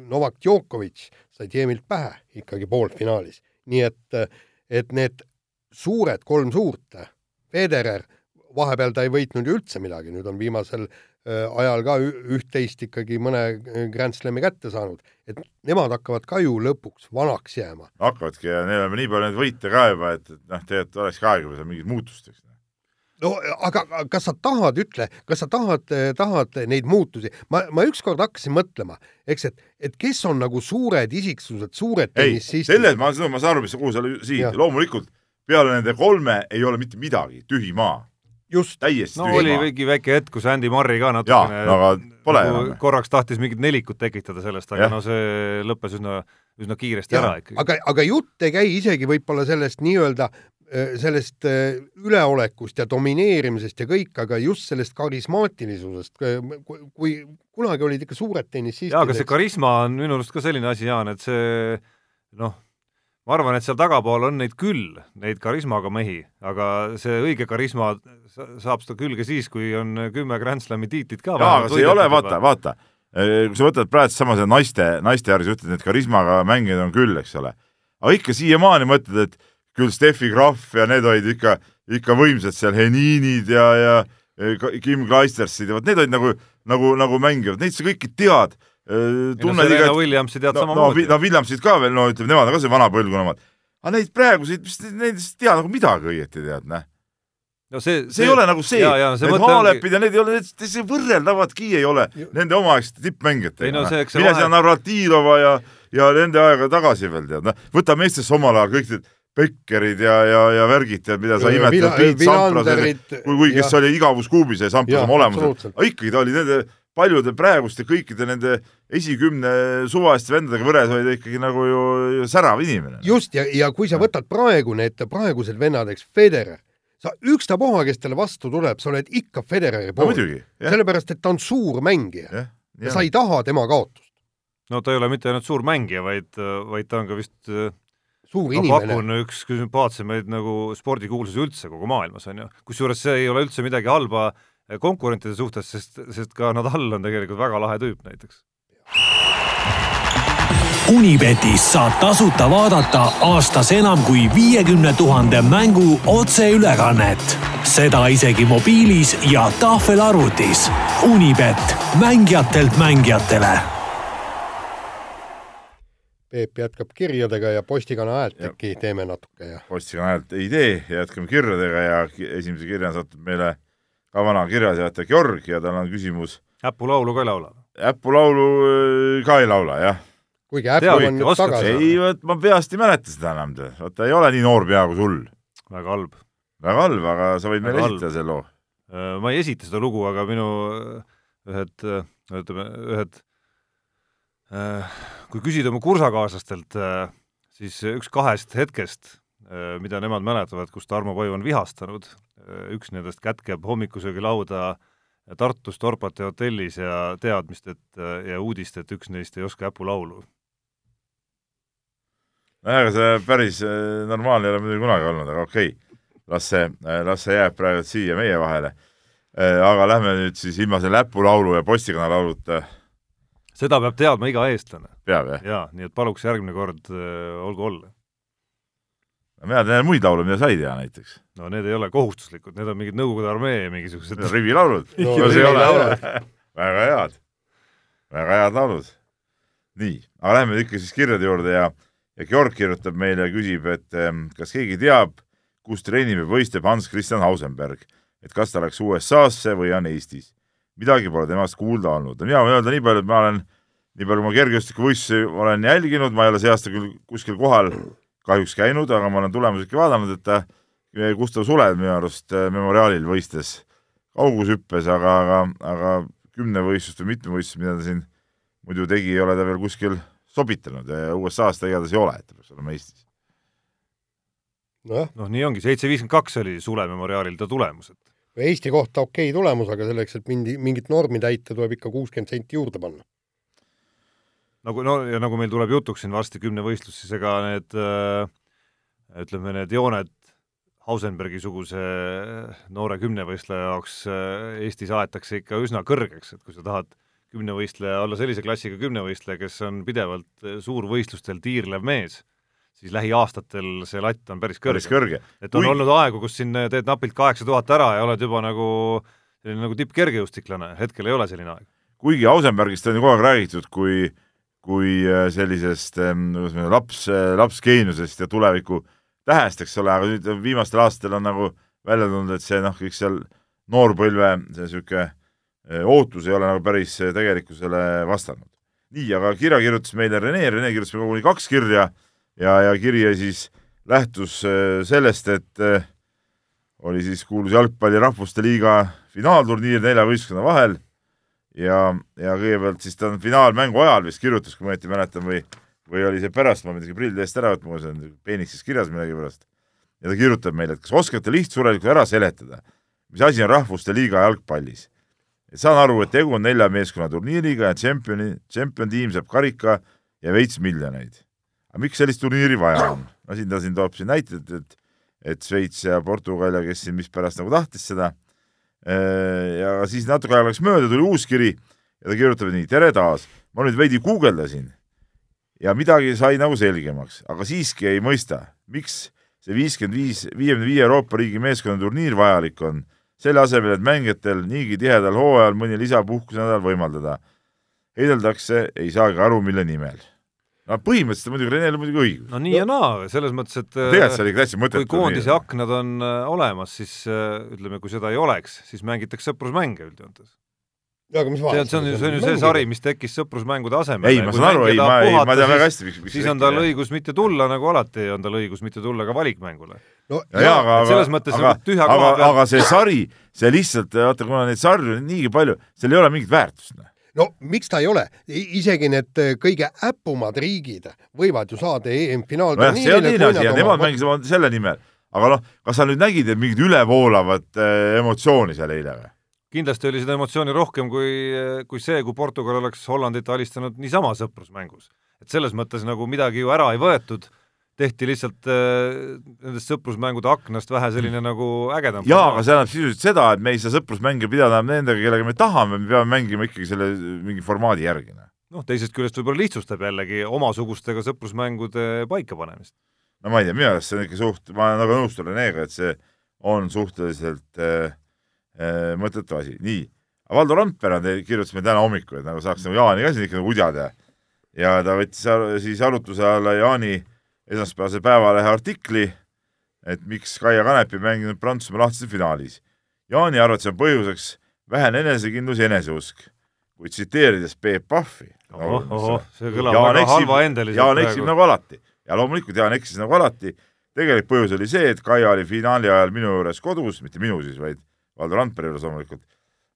Novak Djokovic sai Tjemilt pähe ikkagi poolfinaalis, nii et, et need suured, kolm suurt, Federer, vahepeal ta ei võitnud ju üldse midagi, nüüd on viimasel ajal ka üht-teist ikkagi mõne Grand Slami kätte saanud, et nemad hakkavad ka ju lõpuks vanaks jääma. hakkavadki ja neil on nii palju neid võite ka juba, et, et noh, tegelikult oleks ka aega mingit muutust, eks no aga kas sa tahad, ütle, kas sa tahad, tahad neid muutusi? ma, ma ükskord hakkasin mõtlema, eks, et, et kes on nagu suured isiksused, suured tennissistid. selles ma, ma saan aru, mis, kuhu sa siin, loomulikult peale nende kolme ei ole mitte midagi, tühi maa. just. täiesti no, tühi oli maa. mingi väike hetk, kus Andy Murray ka natukene no, aga pole nagu korraks tahtis mingit nelikut tekitada sellest, aga Jah. no see lõppes üsna, üsna kiiresti ära ikkagi. aga, aga jutt ei käi isegi võib-olla sellest nii-öelda sellest äh, üleolekust ja domineerimisest ja kõik, aga just sellest karismaatilisusest, kui kunagi olid ikka suured tennissistid. jaa, aga see karisma on minu arust ka selline asi, Jaan, et see noh, ma arvan, et seal tagapool on neid küll, neid karismaga mehi, aga see õige karisma saab seda külge siis, kui on kümme Grand Slami tiitlit ka. jaa, aga see ei ole, vaata, vaata, kui sa võtad praegu sama see naiste, naiste järgi, sa ütled, et karismaga mängijaid on küll, eks ole. aga ikka siiamaani mõtled, et küll Steffi Graf ja need olid ikka, ikka võimsad seal, Heninid ja, ja Kim Kleistersid ja vot need olid nagu, nagu, nagu mängivad, neid sa kõiki tead. tunned no, iga Williamsi tead no, samamoodi. no, no Williamsid ka veel, no ütleme, nemad on ka see vana põlvkonna omad. aga neid praeguseid, mis nendest ei tea nagu midagi õieti tead, näh no see, see, see ei ole nagu see, need Haalepid ja need ei ole, see võrreldavadki ei ole nende omaaegsete tippmängijatega. No, mine vahe... sinna Navratilova ja, ja nende aega tagasi veel tead, noh, võtame Eestisse omal ajal kõik need Beckerid ja, ja, ja värgid, tead, mida sa imetled, Priit Sampras, kui, kui kes ja. oli igavuskuubi see Sampras oma olemuselt, aga ikkagi ta oli nende paljude praeguste kõikide nende esikümne suvaliste vendadega võrres oli ta ikkagi nagu ju, ju särav inimene. just, ja, ja kui sa võtad praegu need praegused vennad, eks, Federer, sa ükstapuha, kes talle vastu tuleb, sa oled ikka Federeri pool no,. sellepärast, et ta on suur mängija ja, ja sa ei taha tema kaotust. no ta ei ole mitte ainult suur mängija, vaid, vaid ta on ka vist suur no, inimene. pakun üks sümpaatsemaid nagu spordikuulsusi üldse kogu maailmas, on ju. kusjuures see ei ole üldse midagi halba konkurentide suhtes, sest, sest ka Nadal on tegelikult väga lahe tüüp näiteks. Unibetis saab tasuta vaadata aastas enam kui viiekümne tuhande mängu otseülekannet. seda isegi mobiilis ja tahvelarvutis. Unibet, mängijatelt mängijatele Peep jätkab kirjadega ja postikana häält äkki teeme natuke ja. postikana häält ei tee, jätkame kirjadega ja esimese kirjana satub meile ka vana kirjaseadja Georg ja tal on küsimus. äpulaulu ka ei laula? äpulaulu ka ei laula, jah. kuigi äppu on nüüd tagasi. ei, vot ma peast ei mäleta seda enam, vaata ei ole nii noor pea kui sul. väga halb. väga halb, aga sa võid meile esitada selle loo. ma ei esita seda lugu, aga minu ühed, ütleme, ühed kui küsida oma kursakaaslastelt, siis üks kahest hetkest, mida nemad mäletavad, kus Tarmo Paju on vihastanud, üks nendest kätkeb hommikusöögilauda Tartus Torpate hotellis ja teadmist, et ja uudist, et üks neist ei oska äpulaulu. nojah, ega see päris normaalne ei ole muidugi kunagi olnud, aga okei okay., las see, las see jääb praegu siia meie vahele. aga lähme nüüd siis ilma selle äpulaulu ja postikana lauluta seda peab teadma iga eestlane. peab, jah? jaa, nii et paluks järgmine kord äh, olgu olla. mina tean muid laule, mida sa ei tea näiteks. no need ei ole kohustuslikud, need on mingid Nõukogude armee mingisugused rivilaulud no, no, see ei ole [laughs] väga head, väga head laulud. nii, aga lähme ikka siis kirjade juurde ja, ja Georg kirjutab meile ja küsib, et ähm, kas keegi teab, kus treenib ja võistleb Hans Christian Hausenberg, et kas ta läks USA-sse või on Eestis midagi pole temast kuulda olnud. mina võin öelda nii palju, et ma olen, nii palju ma kergejõustikuvõistlusi olen jälginud, ma ei ole see aasta küll kuskil kohal kahjuks käinud, aga ma olen tulemusi ikka vaadanud, et ta Gustav Sulev minu arust äh, Memoriaalil võistles kaugushüppes, aga, aga, aga kümnevõistlust või mitmevõistlust, mida ta siin muidu tegi, ei ole ta veel kuskil sobitanud ja USA-s ta igatahes ei ole, et ta peaks olema Eestis. nojah, noh, nii ongi, seitse viiskümmend kaks oli Sule memoriaalil ta tulemus, et Eesti kohta okei okay tulemus, aga selleks, et mindi, mingit normi täita, tuleb ikka kuuskümmend senti juurde panna. nagu no ja nagu meil tuleb jutuks siin varsti kümnevõistlus, siis ega need äh, ütleme, need jooned Hausenbergi-suguse noore kümnevõistleja jaoks äh, Eestis aetakse ikka üsna kõrgeks, et kui sa tahad kümnevõistleja olla sellise klassiga kümnevõistleja, kes on pidevalt äh, suurvõistlustel tiirlev mees, siis lähiaastatel see latt on päris päris kõrge. kõrge. et on Kui... olnud aegu, kus siin teed napilt kaheksa tuhat ära ja oled juba nagu selline nagu tippkergejõustiklane, hetkel ei ole selline aeg. kuigi Ausenbergist on ju kogu aeg räägitud kui, kui äh, sellisest, kuidas me laps, lapsgeeniusest ja tuleviku tähest, eks ole, aga nüüd viimastel aastatel on nagu välja tulnud, et see noh, kõik seal noorpõlve see niisugune äh, ootus ei ole nagu päris äh, tegelikkusele vastanud. nii, aga kirja kirjutas meile Rene, Rene kirjutas meile koguni kaks kirja ja, ja kiri siis lähtus äh, sellest, et äh, oli siis kuulus jalgpalli rahvuste liiga finaalturniir nelja võistkonna vahel ja, ja kõigepealt siis ta finaalmängu ajal vist kirjutas, kui ma õieti mäletan, või, või oli see pärast, ma pean isegi prillid eest ära võtma, see on peeniksis kirjas millegipärast. ja ta kirjutab meile, et kas oskate lihtsurelikult ära seletada, mis asi on rahvuste liiga jalgpallis? saan aru, et tegu on nelja meeskonna turniiriga ja tšempioni, tšempion tiim saab karika ja veits miljoneid. Aga miks sellist turniiri vaja on? no siin ta siin toob siin näiteid, et et Šveits ja Portugal ja kes siin mispärast nagu tahtis seda ja siis natuke aega läks mööda, tuli uus kiri ja ta kirjutab nii, tere taas, ma nüüd veidi guugeldasin ja midagi sai nagu selgemaks, aga siiski ei mõista, miks see viiskümmend viis, viiekümne viie Euroopa riigi meeskonna turniir vajalik on, selle asemel, et mängijatel niigi tihedal hooajal mõni lisapuhkusenädal võimaldada. heideldakse, ei saagi aru, mille nimel. No põhimõtteliselt muidugi Renel on muidugi õigus. no nii ja naa, selles mõttes, et tegelikult see oli täitsa kui mõttetu. koondise aknad on äh, olemas, siis äh, ütleme, kui seda ei oleks, siis mängitakse sõprusmänge üldjoontes. aga mis see on, see on ju, see on ju see sari, mis tekkis sõprusmängude asemele. ei, ma saan aru, ei, ma, ei, ma tean väga hästi, miks, miks siis on tal õigus mitte tulla, nagu alati on tal õigus mitte tulla ka valikmängule. no ja, ja, aga, selles aga, mõttes aga nagu, aga aga see sari, see lihtsalt, vaata, kuna neid sarju on niigi palju, seal ei ole mingit väärtust. noh. No miks ta ei ole, isegi need äh, kõige äpumad riigid võivad ju saada nojah, see on EM-finaalturniirile, teine asi ja nemad mängisid oma selle nimel, aga noh, kas sa nüüd nägid, et mingit ülevoolavat äh, emotsiooni seal eile või? kindlasti oli seda emotsiooni rohkem kui, kui see, kui Portugal oleks Hollandit alistanud niisama sõprusmängus. et selles mõttes nagu midagi ju ära ei võetud, tehti lihtsalt äh, nendest sõprusmängude aknast vähe selline nagu ägedam jaa, aga see tähendab sisuliselt seda, et me ei saa sõprusmänge pidada nendega, kellega me tahame, me peame mängima ikkagi selle mingi formaadi järgi. noh. noh, teisest küljest võib-olla lihtsustab jällegi omasugustega sõprusmängude paikapanemist. no ma ei tea, minu arust see on ikka suht, ma olen väga nõustun Renega, et see on suhteliselt äh, äh, mõttetu asi. nii, Valdo Randpere kirjutas meile täna hommikul, et nagu saaks nagu Jaani ka siin ikka nagu udjada ja ta võttis ar- siis arutluse alla Jaani esmaspäevase Päevalehe artikli, et miks Kaia Kanep ei mänginud Prantsusmaa lahtise finaalis. Jaani arvates on põhjuseks vähene enesekindlus ja eneseusk, kuid tsiteerides Peep Pahvi ohoh, ohoh, see kõlab Jaan väga eksib- halvaendeliselt Jaan eksib nagu alati ja loomulikult Jaan eksis nagu alati. tegelik põhjus oli see, et Kaia oli finaali ajal minu juures kodus, mitte minu siis, vaid Valdo Randpere juures loomulikult,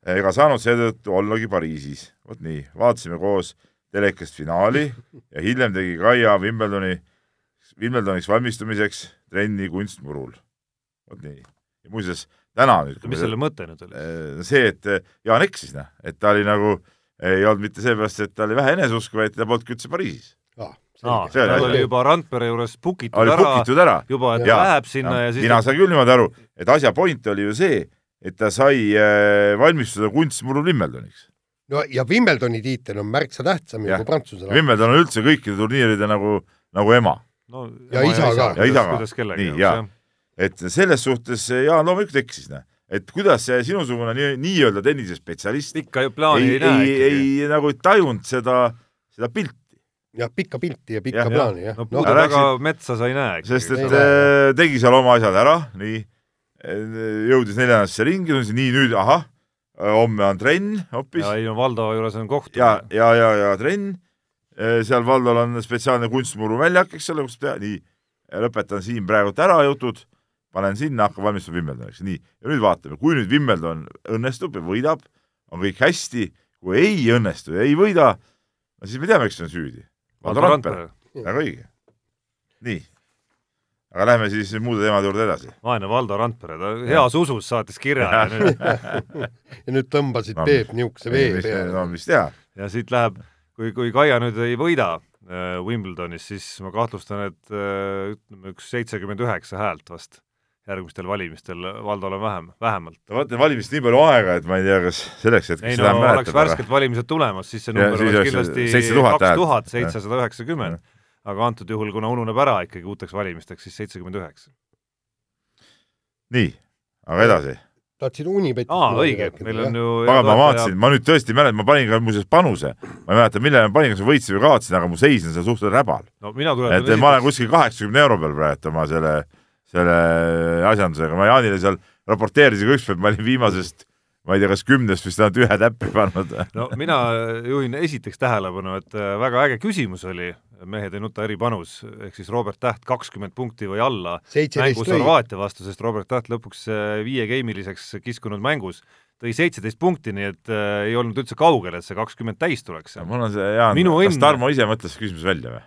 ega saanud seetõttu ollagi Pariisis. vot nii, vaatasime koos telekast finaali ja hiljem tegi Kaia Wimbledoni, Wimbledoniks valmistumiseks trenni kunstmurul. vot nii. ja muuseas, täna nüüd. mis selle mõte nüüd oli? Äh, see, et äh, Jaan eksis, noh, et ta oli nagu, ei olnud mitte seepärast, et ta oli vähe eneseusku, vaid ta polnudki üldse Pariisis. aa, see oli oli juba Randpere juures book itud oli ära, pukitud ära. juba, et Jaa. läheb sinna ja siis mina saan küll niimoodi aru, et asja point oli ju see, et ta sai äh, valmistuda kunstmurul Wimbledoniks. no ja Wimbledoni tiitel on märksa tähtsam kui Prantsuse rahvas. Wimbledon on üldse kõikide turniiride nagu, nagu ema. No, Ja isa ka. Ja isa ka. Nii, jaa. et selles suhtes Jaan loomulikult eksis, noh. et kuidas see sinusugune nii- nii-öelda tennisespetsialist ikka ju plaani ei, ei, näe ei, ei nagu ei tajunud seda, seda pilti. jah, pikka pilti ja pikka jah. plaani jah no no,. puude Aga taga rääkisid- metsa sa ei näe. sest Ei et näe. äh, tegi seal oma asjad ära, nii, jõudis neljandasse ringi, nii nüüd ahah, homme on trenn hoopis ja ei no Valdo juures on kohtumine. ja, ja, ja, ja trenn, seal Valdol on spetsiaalne kunstmuru väljak, eks ole, kus teha, nii, lõpetan siin praegult ära jutud, panen sinna, hakkan valmistuma Wimbledoniks, nii, ja nüüd vaatame, kui nüüd Wimbledon õnnestub ja võidab, on kõik hästi, kui ei õnnestu ja ei võida, no siis me teame, kes on süüdi. Valdo Randpere, väga õige. nii, aga lähme siis muude teemade juurde edasi. vaene Valdo Randpere, ta heas usus saatis kirja ja nüüd [laughs] ja nüüd tõmbasid No, Peep niisuguse vee no peale. mis teha, ja siit läheb, kui, kui Kaia nüüd ei võida äh, Wimbledonis, siis ma kahtlustan, et äh, ütleme üks seitsekümmend üheksa häält vast järgmistel valimistel Valdol on vähem, vähemalt. no vot, valimist nii palju aega, et ma ei tea, kas selleks hetkeks no seda oleks mäletab, värsked valimised tulemas, siis see Ja number siis oleks oleks kindlasti 7000 kaks tuhat seitsesada üheksakümmend, aga antud juhul, kuna ununeb ära ikkagi uuteks valimisteks, siis seitsekümmend üheksa. nii, aga edasi. Tahtsid Unibetist aa, õige, meil on ju aga ma vaatasin, ma nüüd tõesti ei mäleta, ma panin ka muuseas panuse, ma ei mäleta, millele ma panin, kas ma võitsin või kaotasin, aga mu seis on seal suhteliselt räbal. no mina et tuletan ma olen kuskil kaheksakümne euro peal praegu oma selle, selle asjandusega, ma Jaanile seal raporteerisin ka ükspäev, ma olin viimasest, ma ei tea, kas kümnest vist ainult ühe täppi pannud. no mina juhin esiteks tähelepanu, et äh, väga äge küsimus oli Mehed ei nuta eripanus ehk siis Robert Täht kakskümmend punkti või alla mängus. Horvaatia vastu, sest Robert Täht lõpuks äh, viiegeimiliseks kiskunud mängus tõi seitseteist punkti, nii et äh, ei olnud üldse kaugel, et see kakskümmend täis tuleks. mul on see, Jaan, kas Tarmo ise mõtles küsimuse välja või?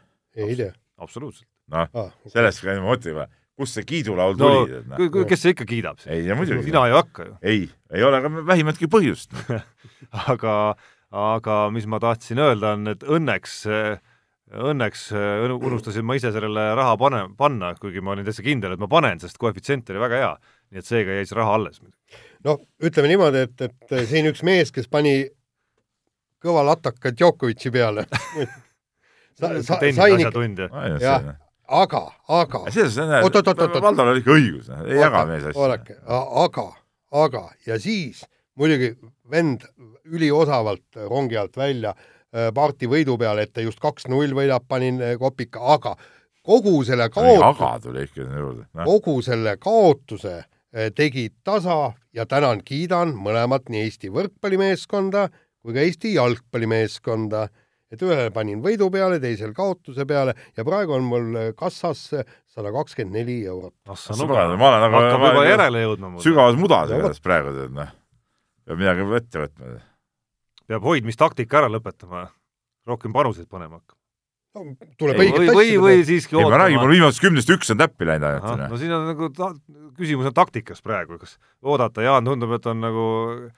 ei tea. absoluutselt. noh, Ah, sellest ka ma mõtlen, kust see kiidulaul no tuli. kui- kui- kes see ikka kiidab siis? ei, ja muidugi. sina ei hakka ju. ei, ei ole ka vähimatki põhjust. [laughs] aga, aga mis ma tahtsin öelda, on, et õnneks, õnneks unustasin ma ise sellele raha pane, panna, kuigi ma olin täitsa kindel, et ma panen, sest koefitsient oli väga hea. nii et seega jäi see raha alles. noh, ütleme niimoodi, et, et siin üks mees, kes pani kõva lataka Djokovic'i peale [laughs] sa,. sa, sain ikka, jah, aga, aga. Valdol oli ikka õigus, ei jaga mees asju. oodake, aga, aga ja siis muidugi vend üliosavalt rongi alt välja äh, parti võidu peale, et ta just kaks-null võidab, panin äh, kopika, aga kogu selle kaotuse, aga tuli ikka sinna juurde. kogu selle kaotuse eh, tegid tasa ja tänan, kiidan mõlemat, nii Eesti võrkpallimeeskonda kui ka Eesti jalgpallimeeskonda, et ühele panin võidu peale, teisel kaotuse peale ja praegu on mul kassas sada kakskümmend neli eurot. ah sa sõbrad, nuga, ma olen nagu hakkab juba järele jõudma sügavas mudas igatahes praegu tead noh. peab midagi ette võtma. peab hoidmistaktika ära lõpetama, rohkem panuseid panema hakkama. Tuleb Ei, õiget või, või, või siiski ei ma räägin, ootama mul. viimasest kümnest üks on täppi läinud ainult. no siin on nagu ta, küsimus on taktikas praegu, kas oodata, Jaan tundub, et on nagu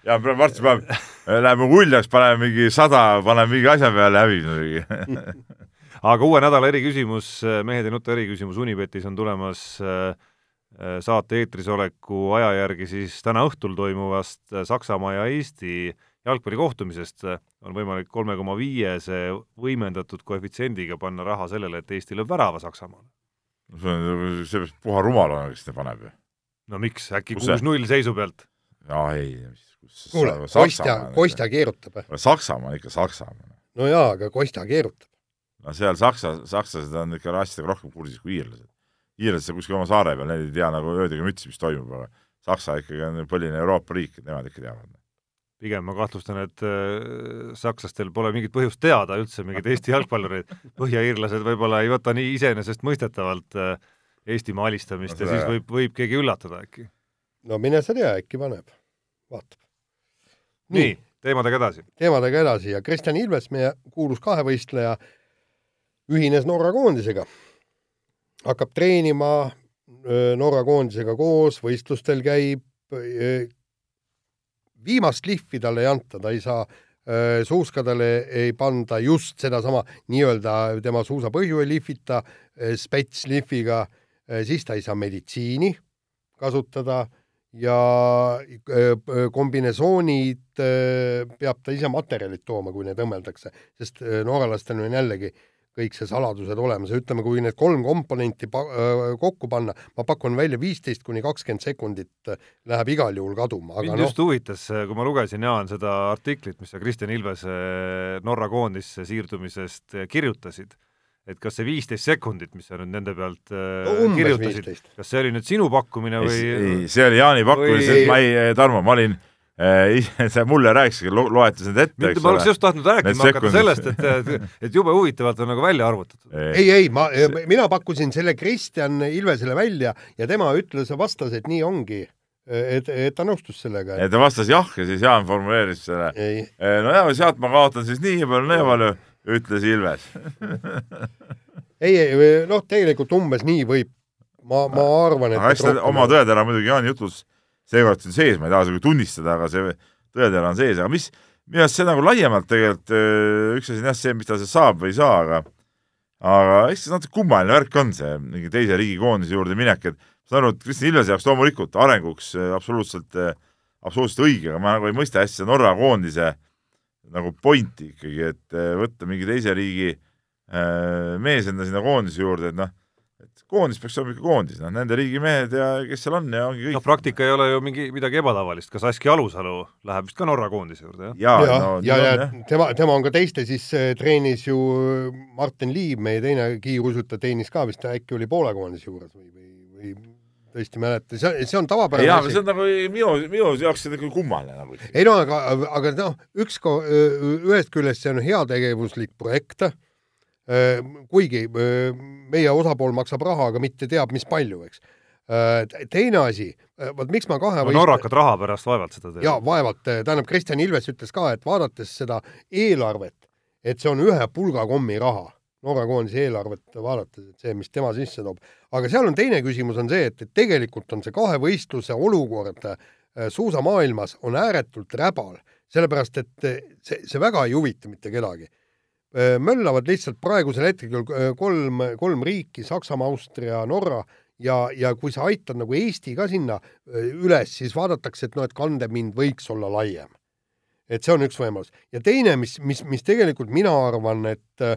ja praegu varsti paneb, [laughs] läheme uljaks, paneme mingi sada, paneme mingi asja peale, hävib muidugi. [laughs] aga uue nädala eriküsimus, Mehed ei nuta eriküsimus Unibetis on tulemas äh, äh, saate eetris oleku aja järgi siis täna õhtul toimuvast äh, Saksamaa ja Eesti jalgpallikohtumisest on võimalik kolme koma viiese võimendatud koefitsiendiga panna raha sellele, et Eesti lööb värava Saksamaale. see on, see peaks puha rumal olema, kes seda paneb ju. no miks, äkki kuus-null seisu pealt? aa ei, kus kuule, Kostja, Kostja keerutab. Saksamaa on ikka Saksamaa. no jaa, aga Kostja keerutab. no seal Saksa, sakslased on ikka asjadega rohkem kursis kui iirlased. iirlased kuskil oma saare peal, need ei tea nagu öödega mütsi, mis toimub, aga Saksa ikkagi on põline Euroopa riik, nemad ikka teavad. Pigem ma kahtlustan, et äh, sakslastel pole mingit põhjust teada üldse mingeid [laughs] Eesti jalgpallureid. põhjaiirlased võib-olla ei võta nii iseenesestmõistetavalt äh, Eestimaa alistamist No ja siis võib, võib keegi üllatada äkki. no mine sa tea, äkki paneb, vaatab. nii, teemadega edasi. teemadega edasi ja Kristjan Ilves, meie kuulus kahevõistleja, ühines Norra koondisega. hakkab treenima öö, Norra koondisega koos, võistlustel käib. Viimast lihvi talle ei anta, ta ei saa, suuskadele ei panda just sedasama nii-öelda tema suusapõhju ei lihvita öö, spetslihviga, siis ta ei saa meditsiini kasutada ja kombinesoonid peab ta ise materjalid tooma, kui need õmmeldakse, sest norralastel on jällegi kõik see saladused olemas. Ja ütleme, kui need kolm komponenti pa- öö, kokku panna, ma pakun välja viisteist kuni kakskümmend sekundit öö, läheb igal juhul kaduma, aga mind noh. just, huvitas, kui ma lugesin, Jaan, seda artiklit, mis sa Kristjan Ilvese Norra koondisse siirdumisest äh, kirjutasid, et kas see viisteist sekundit, mis sa nüüd nende pealt äh, umbes kirjutasid, kas see oli nüüd sinu pakkumine või ei, see oli Jaani pakkumine, või- sest ma ei, Tarmo, ma olin äh,, [laughs] sa mulle rääkisid, loetas need ette, eks ma oleks ole. just tahtnud rääkima hakata sellest, et, et, et jube huvitavalt on nagu välja arvutatud. ei, ei, ma, mina pakkusin selle Kristjan Ilvesele välja ja tema ütles, vastas, et nii ongi. et, et ta nõustus sellega. ta vastas jah ja siis Jaan formuleeris selle. ei, no ja sealt ma kaotan siis nii palju, nii palju, ütles Ilves. [laughs] ei, ei, noh, tegelikult umbes nii võib ma, ma arvan, et aga eks ta oma tõetera muidugi Jaani jutus seekord siin sees, ma ei taha seda tunnistada, aga see tõetera on sees, aga mis, minu arust see nagu laiemalt tegelikult, üks asi on jah see, mis ta saab või ei saa, aga aga eks see natuke kummaline värk on see mingi teise riigi koondise juurde minek, et ma saan aru, et Kristjan Ilvese jaoks loomulikult arenguks absoluutselt, absoluutselt õige, aga ma nagu ei mõista hästi Norra koondise nagu pointi ikkagi, et võtta mingi teise riigi mees enda sinna koondise juurde, et noh, koondis peaks olema ikka koondis, noh, nende riigimehed ja kes seal on ja ongi kõik. no praktika ei ole ju mingi midagi ebatavalist, kas Aski Alusalu läheb vist ka Norra koondise juurde, jah? ja, ja, no, ja, ja, ja tema, tema on ka teiste siis äh, treenis ju äh, Martin Liiv, meie teine kiiruisutaja, teenis ka vist äkki oli Poola koondise juures või, või, või tõesti ei mäleta, see, see on tavapärane jaa, see on nagu minu, minu jaoks see nagu kummaline nagu. ei no aga, aga noh, üks, ühest küljest see on heategevuslik projekt kuigi äh, meie osapool maksab raha, aga mitte teab, mis palju, eks. Äh, teine asi, vot miks ma kahe no, norrakad raha pärast vaevalt seda teevad. jaa, vaevalt, tähendab, Kristjan Ilves ütles ka, et vaadates seda eelarvet, et see on ühe pulgakommi raha, Norra koondise eelarvet vaadates, et see, mis tema sisse toob. aga seal on teine küsimus, on see, et, et tegelikult on see kahevõistluse olukord suusamaailmas on ääretult räbal, sellepärast et see, see väga ei huvita mitte kedagi Äh, möllavad lihtsalt praegusel hetkel äh, kolm, kolm riiki, Saksamaa, Austria, Norra ja, ja kui sa aitad nagu Eesti ka sinna äh, üles, siis vaadatakse, et noh, et kandepind võiks olla laiem. et see on üks võimalus. ja teine, mis, mis, mis tegelikult mina arvan, et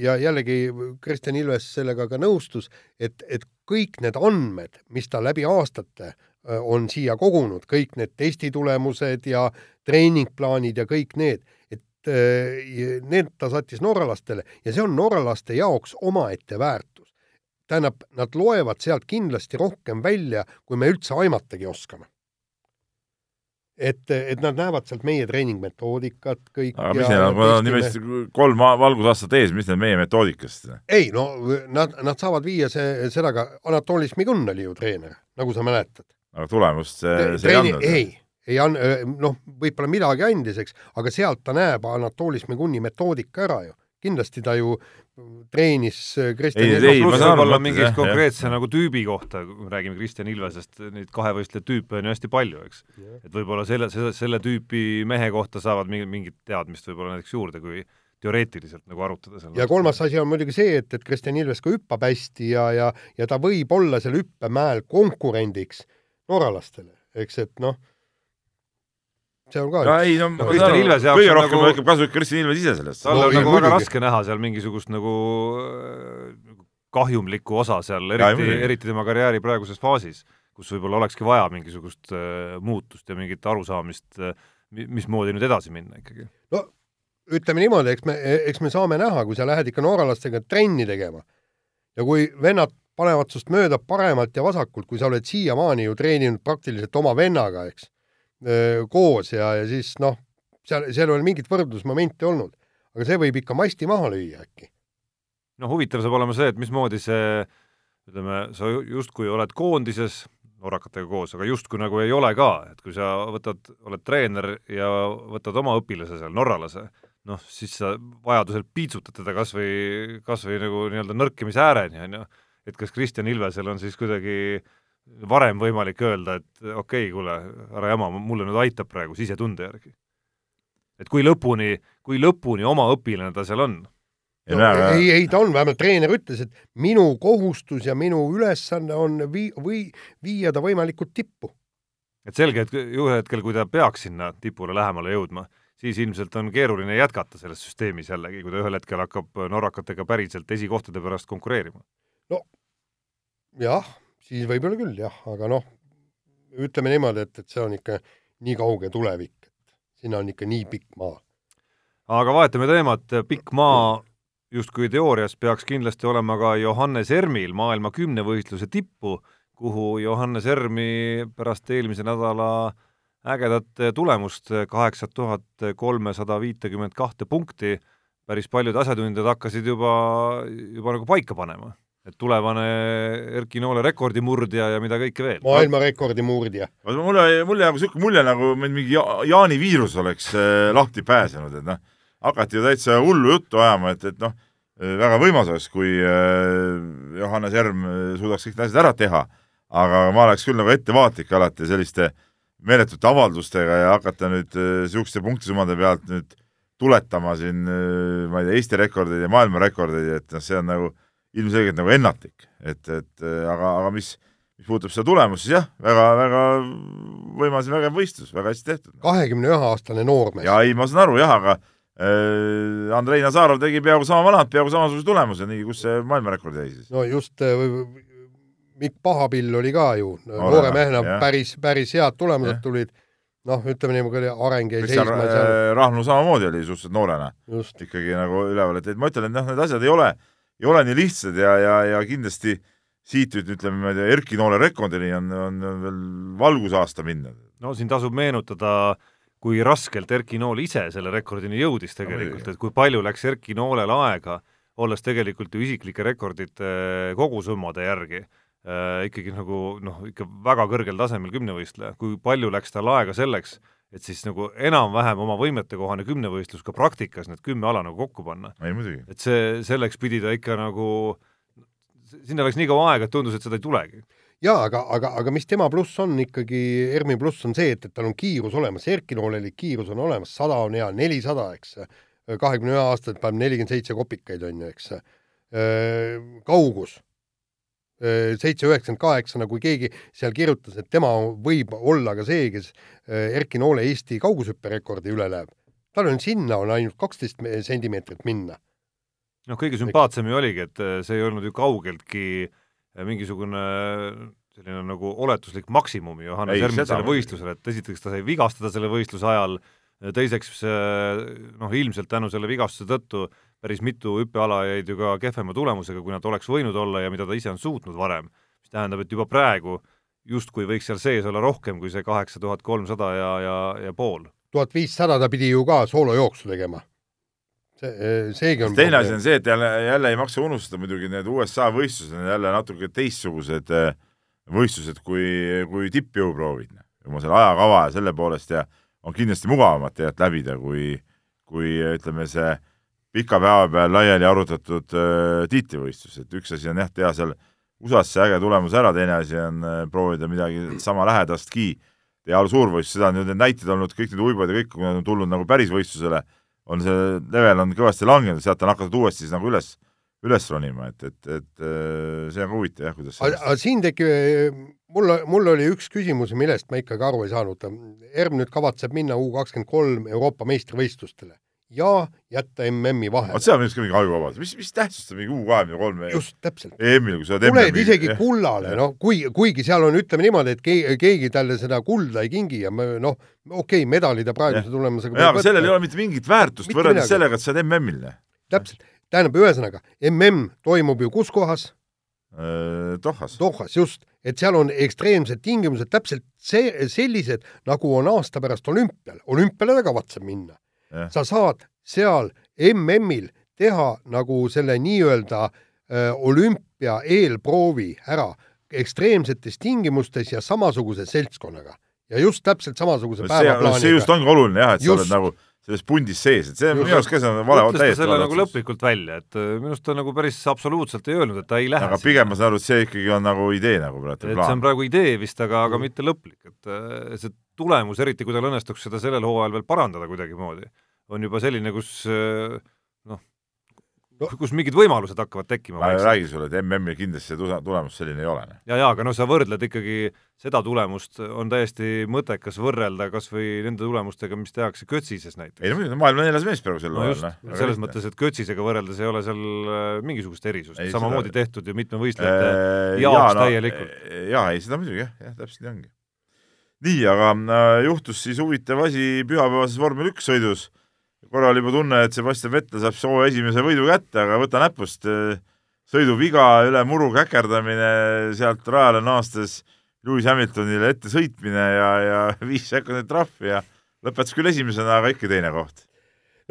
ja jällegi Kristjan Ilves sellega ka nõustus, et, et kõik need andmed, mis ta läbi aastate on siia kogunud, kõik need testitulemused ja treeningplaanid ja kõik need, need ta sattis norralastele ja see on norralaste jaoks omaette väärtus. tähendab, nad loevad sealt kindlasti rohkem välja, kui me üldse aimatagi oskame. et, et nad näevad sealt meie treeningmetoodikat kõik. aga mis neil on, nad nimetasid kolm valgusaastat ees, mis neil meie metoodikast? ei no nad, nad saavad viia see, seda ka, Anatolis Migun oli ju treener, nagu sa mäletad. aga tulemust see, see ei andnud? ei ei an-, noh, võib-olla midagi andis, eks, aga sealt ta näeb Anatolis Meguni metoodika ära ju. kindlasti ta ju treenis Kristjan ei, ei, ma saan olla mingi konkreetse nagu tüübi kohta, kui me räägime Kristjan Ilvesest, neid kahevõistlejaid tüüpe on ju hästi palju, eks. et võib-olla selle, selle, selle tüüpi mehe kohta saavad mingi, mingit teadmist võib-olla näiteks juurde, kui teoreetiliselt nagu arutada seal. ja kolmas asi on muidugi see, et, et Kristjan Ilves ka hüppab hästi ja, ja, ja ta võib olla seal hüppemäel konkurendiks norralastele, eks, et noh see on ka ei no ma saan aru, kõige rohkem nagu... kasu ikka Kristjan Ilves ise sellest. tal no, on nagu väga raske näha seal mingisugust nagu äh, kahjumlikku osa seal, eriti, eriti tema karjääri praeguses faasis, kus võib-olla olekski vaja mingisugust uh, muutust ja mingit arusaamist uh,, mismoodi nüüd edasi minna ikkagi. no ütleme niimoodi, eks me, eks me saame näha, kui sa lähed ikka nooralastega trenni tegema ja kui vennad panevad sinust mööda paremalt ja vasakult, kui sa oled siiamaani ju treeninud praktiliselt oma vennaga, eks koos ja, ja siis noh, seal, seal ei ole mingit võrdlusmomenti olnud. aga see võib ikka masti maha lüüa äkki. no huvitav saab olema see, et mismoodi see, ütleme, sa justkui oled koondises norrakatega koos, aga justkui nagu ei ole ka, et kui sa võtad, oled treener ja võtad oma õpilase seal, norralase, noh, siis sa vajadusel piitsutad teda kas või, kas või nagu nii-öelda nõrkimise ääreni, on ju, et kas Kristjan Ilvesel on siis kuidagi äh, varem võimalik öelda, et okei okay,, kuule, ära jama, mulle nüüd aitab praegu sisetunde järgi. et kui lõpuni, kui lõpuni oma õpilane ta seal on. No, näe, ei, ei ta on, vähemalt treener ütles, et minu kohustus ja minu ülesanne on vii-, või viia ta võimalikult tippu. et selge, et ühel hetkel, kui ta peaks sinna tipule lähemale jõudma, siis ilmselt on keeruline jätkata selles süsteemis jällegi, kui ta ühel hetkel hakkab norrakatega päriselt esikohtade pärast konkureerima. no jah siis võib-olla küll jah, aga noh, ütleme niimoodi, et, et see on ikka nii kauge tulevik, et sinna on ikka nii pikk maa. aga vahetame teemat, pikk maa justkui teoorias peaks kindlasti olema ka Johannes Ermil maailma kümnevõistluse tippu, kuhu Johannes Ermi pärast eelmise nädala ägedat tulemust, kaheksa tuhat kolmesada viitekümmet kahte punkti, päris paljud asjatundjad hakkasid juba, juba nagu paika panema et tulevane Erki Noole rekordimurdja ja mida kõike veel. maailmarekordi murdja. mulle, mulle jääb niisugune mulje, nagu meil mingi ja, Jaani viirus oleks äh, lahti pääsenud, et noh, hakati ju täitsa hullu juttu ajama, et, et noh, väga võimas oleks, kui Johannes Erm suudaks kõik need asjad ära teha, aga ma oleks küll nagu ettevaatlik alati selliste meeletute avaldustega ja hakata nüüd niisuguste punktisummade pealt nüüd tuletama siin, ma ei tea, Eesti rekordeid ja maailmarekordeid, et noh, see on nagu ilmselgelt nagu ennatlik, et, et aga, aga mis mis puudutab seda tulemust, siis jah väga,, väga-väga võimas ja vägev võistlus, väga hästi tehtud. kahekümne ühe aastane noormees. ja ei, ma saan aru jah, aga äh, Andrei Nazarov tegi peaaegu sama vanad, peaaegu samasuguse tulemuse, nii, kus see maailmarekord jäi siis? no just äh,, Mikk Pahapill oli ka ju noore mehena päris, päris head tulemused ja. tulid noh, ütleme niimoodi, areng jäi seisma seal. Äh, Rahnu samamoodi oli suhteliselt noorena ikkagi nagu üleval, et, et ma ütlen, et noh, need asjad ei ole, ei ole nii lihtsad ja, ja, ja kindlasti siit nüüd ütleme, tea, Erki Noole rekordini on, on, veel valgusaasta minna. no siin tasub meenutada, kui raskelt Erki Nool ise selle rekordini jõudis tegelikult, et kui palju läks Erki Noolel aega, olles tegelikult ju isiklike rekordite kogusummade järgi äh, ikkagi nagu noh, ikka väga kõrgel tasemel kümnevõistleja, kui palju läks tal aega selleks, et siis nagu enam-vähem oma võimetekohane kümnevõistlus ka praktikas need kümme ala nagu kokku panna. et see, selleks pidi ta ikka nagu sinna läks nii kaua aega, et tundus, et seda ei tulegi. jaa, aga, aga, aga mis tema pluss on ikkagi, ERMi pluss on see, et, et tal on kiirus olemas, Erki Nooleli kiirus on olemas, sada on hea, nelisada, eks, kahekümne ühe aastaselt paneb nelikümmend seitse kopikaid, on ju, eks. kaugus, seitse üheksakümmend kaheksa, nagu keegi seal kirjutas, et tema võib olla ka see, kes Erki Noole Eesti kaugushüpperekordi üle läheb. tal on sinna, on ainult kaksteist sentimeetrit minna noh, kõige sümpaatsem ju oligi, et äh, see ei olnud ju kaugeltki äh, mingisugune äh, selline nagu oletuslik maksimum Johannes Ermil sellel võistlusel, et esiteks ta sai vigastada selle võistluse ajal, teiseks noh, ilmselt tänu selle vigastuse tõttu päris mitu hüppeala jäid ju ka kehvema tulemusega, kui nad oleks võinud olla ja mida ta ise on suutnud varem, mis tähendab, et juba praegu justkui võiks seal sees olla rohkem kui see kaheksa tuhat kolmsada ja, ja, ja pool. tuhat viissada ta pidi ju ka soolojooksu tegema. See, seegi on teine asi on see, et jälle, jälle ei maksa unustada muidugi need USA võistlused on jälle natuke teistsugused äh, võistlused kui, kui tippjõuproovid oma selle ajakava ja selle poolest ja on kindlasti mugavamad tegelikult läbida, kui, kui ütleme, see pika päeva peal laiali arutatud äh, tiitlivõistlus, et üks asi on jah, teha seal USA-s see äge tulemus ära, teine asi on äh, proovida midagi sama lähedastki teha suurvõistlus, seda on ju need näited olnud, kõik need uibad ja kõik, kui nad on tulnud nagu päris võistlusele on see level on kõvasti langenud, sealt on hakatud uuesti siis nagu üles, üles ronima, et, et, et äh, see on huvitav jah, kuidas aga siin tekib, mul, mul oli üks küsimus, millest ma ikkagi aru ei saanud. ERM nüüd kavatseb minna U kakskümmend kolm Euroopa meistrivõistlustele ja jätta MM-i vahele. vot see on minu arust ka mingi ajuvabadus, mis, mis tähtsust on mingi U kahekümne kolme just, täpselt. EM-il, kui sa oled tuled isegi kullale, noh, kui, kuigi seal on, ütleme niimoodi, et keegi, keegi talle seda kulda ei kingi ja noh, okei okay,, medali ta praeguse tulemusega jaa, aga sellel ei ole mitte mingit väärtust mitte võrreldes midagi. sellega, et sa oled MM-il. täpselt, tähendab, ühesõnaga, MM toimub ju kus kohas? Äh, Dohas. Dohas, just, et seal on ekstreemsed tingimused, täpselt see, sellised, nagu on aasta pärast olümpial. olümpiale ta kavatseb minna sa saad seal MM-il teha nagu selle nii-öelda olümpia eelproovi ära ekstreemsetes tingimustes ja samasuguse seltskonnaga. ja just täpselt samasuguse päevaplaaniga. see just ongi oluline jah, et just. sa oled nagu selles pundis sees, et see on minu arust ka see on vale, täiesti selle nagu lõplikult välja, et äh, minu arust ta nagu päris absoluutselt ei öelnud, et ta ei lähe aga pigem ma saan aru, et see ikkagi on nagu idee nagu praegu. et see on praegu idee vist, aga, aga mm. mitte lõplik, et äh, see tulemus, eriti kui tal õnnestuks seda sellel hooajal veel parandada kuidagimoodi, on juba selline, kus äh, no., kus mingid võimalused hakkavad tekkima. ma räägin sulle, et MM-il kindlasti see tulemus selline ei ole. Noh. ja, ja aga noh, sa võrdled ikkagi seda tulemust, on täiesti mõttekas võrrelda kas või nende tulemustega, mis tehakse Kötsises näiteks. ei no muidugi, maailma neljas mees praegu sel ajal. No, selles mõttes, et Kötsisega võrreldes ei ole seal äh, mingisugust erisust, samamoodi seda... tehtud ju mitme võistlejate äh, jaoks no, täielikult. jaa, ei seda muidugi jah, jah, täpselt nii ongi. nii, aga äh, juhtus siis huvitav asi pühapäevases vormel üks sõidus korra oli juba tunne, et Sebastian Vettel saab soo esimese võidu kätte, aga võta näpust, eh, sõiduviga, üle muru käkerdamine, sealt rajale naastes Lewis Hamiltonile ette sõitmine ja, ja [laughs] viis sekundit trahvi ja lõpetas küll esimesena, aga ikka teine koht.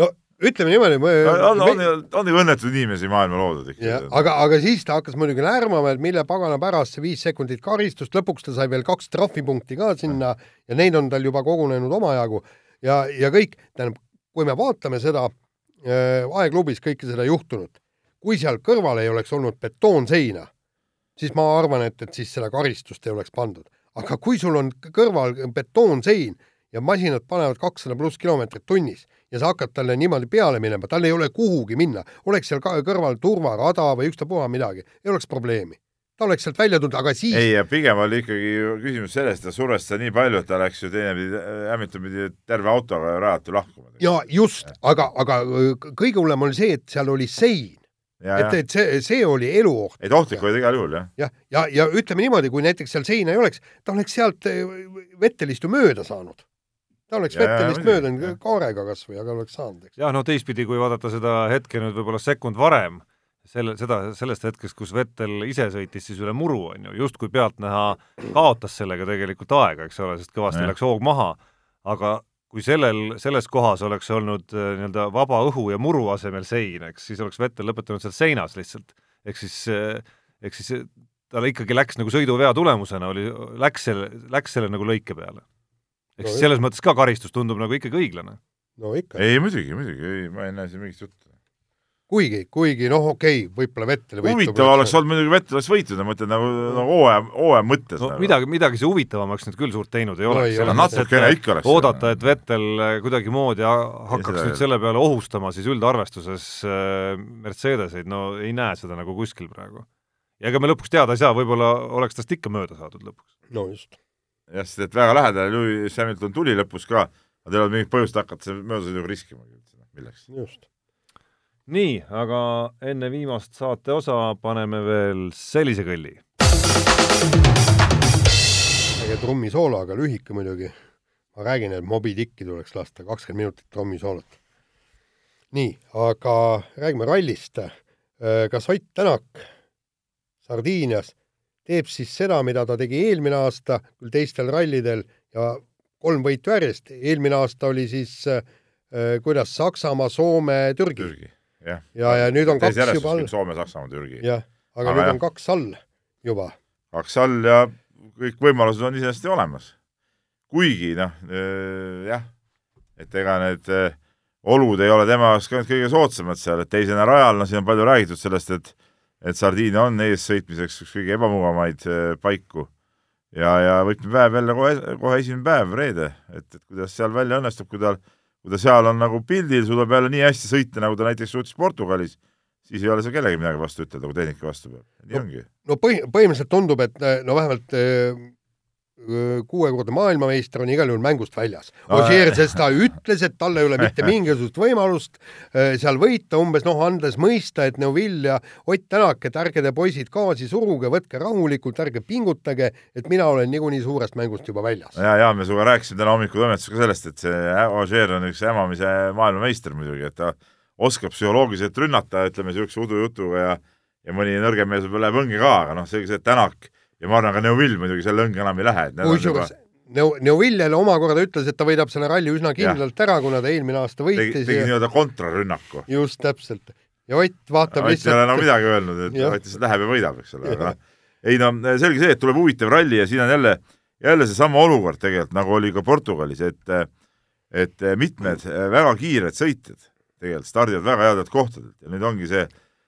no ütleme niimoodi ma... on, on, on, on ju õnnetuid inimesi maailma loodud ikka. aga, aga siis ta hakkas muidugi lärmama, et mille pagana pärast see viis sekundit karistust, lõpuks ta sai veel kaks trahvipunkti ka sinna ja neid on tal juba kogunenud omajagu ja, ja kõik, tähendab, kui me vaatame seda äh, aeglubis kõike seda juhtunut, kui seal kõrval ei oleks olnud betoonseina, siis ma arvan, et, et siis seda karistust ei oleks pandud. aga kui sul on kõrval betoonsein ja masinad panevad kakssada pluss kilomeetrit tunnis ja sa hakkad talle niimoodi peale minema, tal ei ole kuhugi minna, oleks seal kõrval turvarada või ükstapuha midagi, ei oleks probleemi ta oleks sealt välja tulnud, aga siis ei, pigem oli ikkagi küsimus selles, et ta survestas nii palju, et ta läks ju teinepidi, Hamilton pidi terve autoga rajalt ju lahkuma. ja just, aga, aga kõige hullem oli see, et seal oli sein et, et see, see oli eluoht. et ohtlik oli ta igal juhul, jah. jah, ja, ja, ja ütleme niimoodi, kui näiteks seal seina ei oleks, ta oleks sealt eh, Vettelist ju mööda saanud. ta oleks ja, Vettelist mööda kaarega kasvõi, aga oleks saanud, eks. jah, no teistpidi, kui vaadata seda hetke nüüd võib-olla sekund varem, selle, seda, sellest hetkest, kus Vettel ise sõitis siis üle muru, on ju, justkui pealtnäha kaotas sellega tegelikult aega, eks ole, sest kõvasti ja. läks hoog maha, aga kui sellel, selles kohas oleks olnud äh, nii-öelda vaba õhu ja muru asemel sein, eks siis oleks Vettel lõpetanud seal seinas lihtsalt. ehk siis, äh, ehk siis äh, talle ikkagi läks nagu sõiduvea tulemusena oli, läks selle, läks selle nagu lõike peale. ehk no, siis selles mõttes ka karistus tundub nagu ikkagi õiglane. no ikka. ei muidugi, muidugi, ei, ma ei näe siin mingit juttu kuigi, kuigi noh, okei okay,, võib-olla Vettel huvitav oleks olnud muidugi Vettel oleks võitnud, ma mõtlen nagu, nagu hooaja, hooaja mõttes no, nagu. midagi, midagi see huvitavamaks nüüd küll suurt teinud ei oleks no,. natukene ikka oleks. oodata, et Vettel kuidagimoodi hakkaks seda... nüüd selle peale ohustama siis üldarvestuses äh, Mercedeseid, no ei näe seda nagu kuskil praegu. ja ega me lõpuks teada ei saa, võib-olla oleks tast ikka mööda saadud lõpuks. no just. jah, sest et väga lähedale Lewis Hamilton tuli lõpus ka, aga teil ei olnud mingit põhjust hakata möödasõiduga riskima. milleks? just nii, aga enne viimast saate osa paneme veel sellise kõlli. äge trummisoolo, aga lühike muidugi. ma räägin, et Moby Dicki tuleks lasta, kakskümmend minutit trummisoolot. nii, aga räägime rallist. Äh, kas Ott Tänak Sardiinias teeb siis seda, mida ta tegi eelmine aasta, küll teistel rallidel ja kolm võitu järjest. eelmine aasta oli siis äh, kuidas Saksamaa, Soome, Türgi, Türgi ja, ja, ja nüüd on kaks juba all. Soome, Saksamaa, Türgi. jah, aga, aga nüüd jah. on kaks all juba. kaks all ja kõik võimalused on iseenesest olemas. kuigi noh, äh, jah, et ega need äh, olud ei ole tema jaoks ka nüüd kõige soodsamad seal, et teisena rajal, no siin on palju räägitud sellest, et et Sardiinia on eessõitmiseks üks kõige ebamugavamaid äh, paiku ja, ja võtmepäev jälle kohe, kohe esimene päev, reede, et, et kuidas seal välja õnnestub, kui tal kui ta seal on nagu pildil, suudab jälle nii hästi sõita, nagu ta näiteks suutis Portugalis, siis ei ole seal kellelgi midagi vastu ütelda, kui tehnika vastu peab. nii no, ongi. no põhi, põhimõtteliselt tundub, et no vähemalt kuuekordne maailmameister on igal juhul mängust väljas. Ogier, sest ta ütles, et tal ei ole mitte [laughs] mingisugust võimalust seal võita, umbes noh, andes mõista, et Neuvill ja Ott Tänak, et ärge te poisid gaasi suruge, võtke rahulikult, ärge pingutage, et mina olen niikuinii suurest mängust juba väljas. ja, ja me sinuga rääkisime täna hommikul toimetuses ka sellest, et see Ogier on üks hämamise maailmameister muidugi, et ta oskab psühholoogiliselt rünnata, ütleme niisuguse udujutuga ja ja mõni nõrgem mees võib-olla läheb õnge ka, aga noh, selge see, et Tänak ja ma arvan, ka Neuvill muidugi selle õnge enam ei lähe. kusjuures Neu-, Neuvill jälle omakorda ütles, et ta võidab selle ralli üsna kindlalt ja. ära, kuna ta eelmine aasta võitis. tegi, tegi ja... nii-öelda kontrarünnaku. just, täpselt. ja Ott vaatab Ott lihtsalt. Ott ei ole enam midagi öelnud, et Ott lihtsalt läheb ja võidab, eks ole, aga noh, [laughs] ei no selge see, et tuleb huvitav ralli ja siin on jälle, jälle seesama olukord tegelikult, nagu oli ka Portugalis, et et mitmed väga kiired sõitjad tegelikult stardivad väga headelt kohtadelt ja nüüd ongi see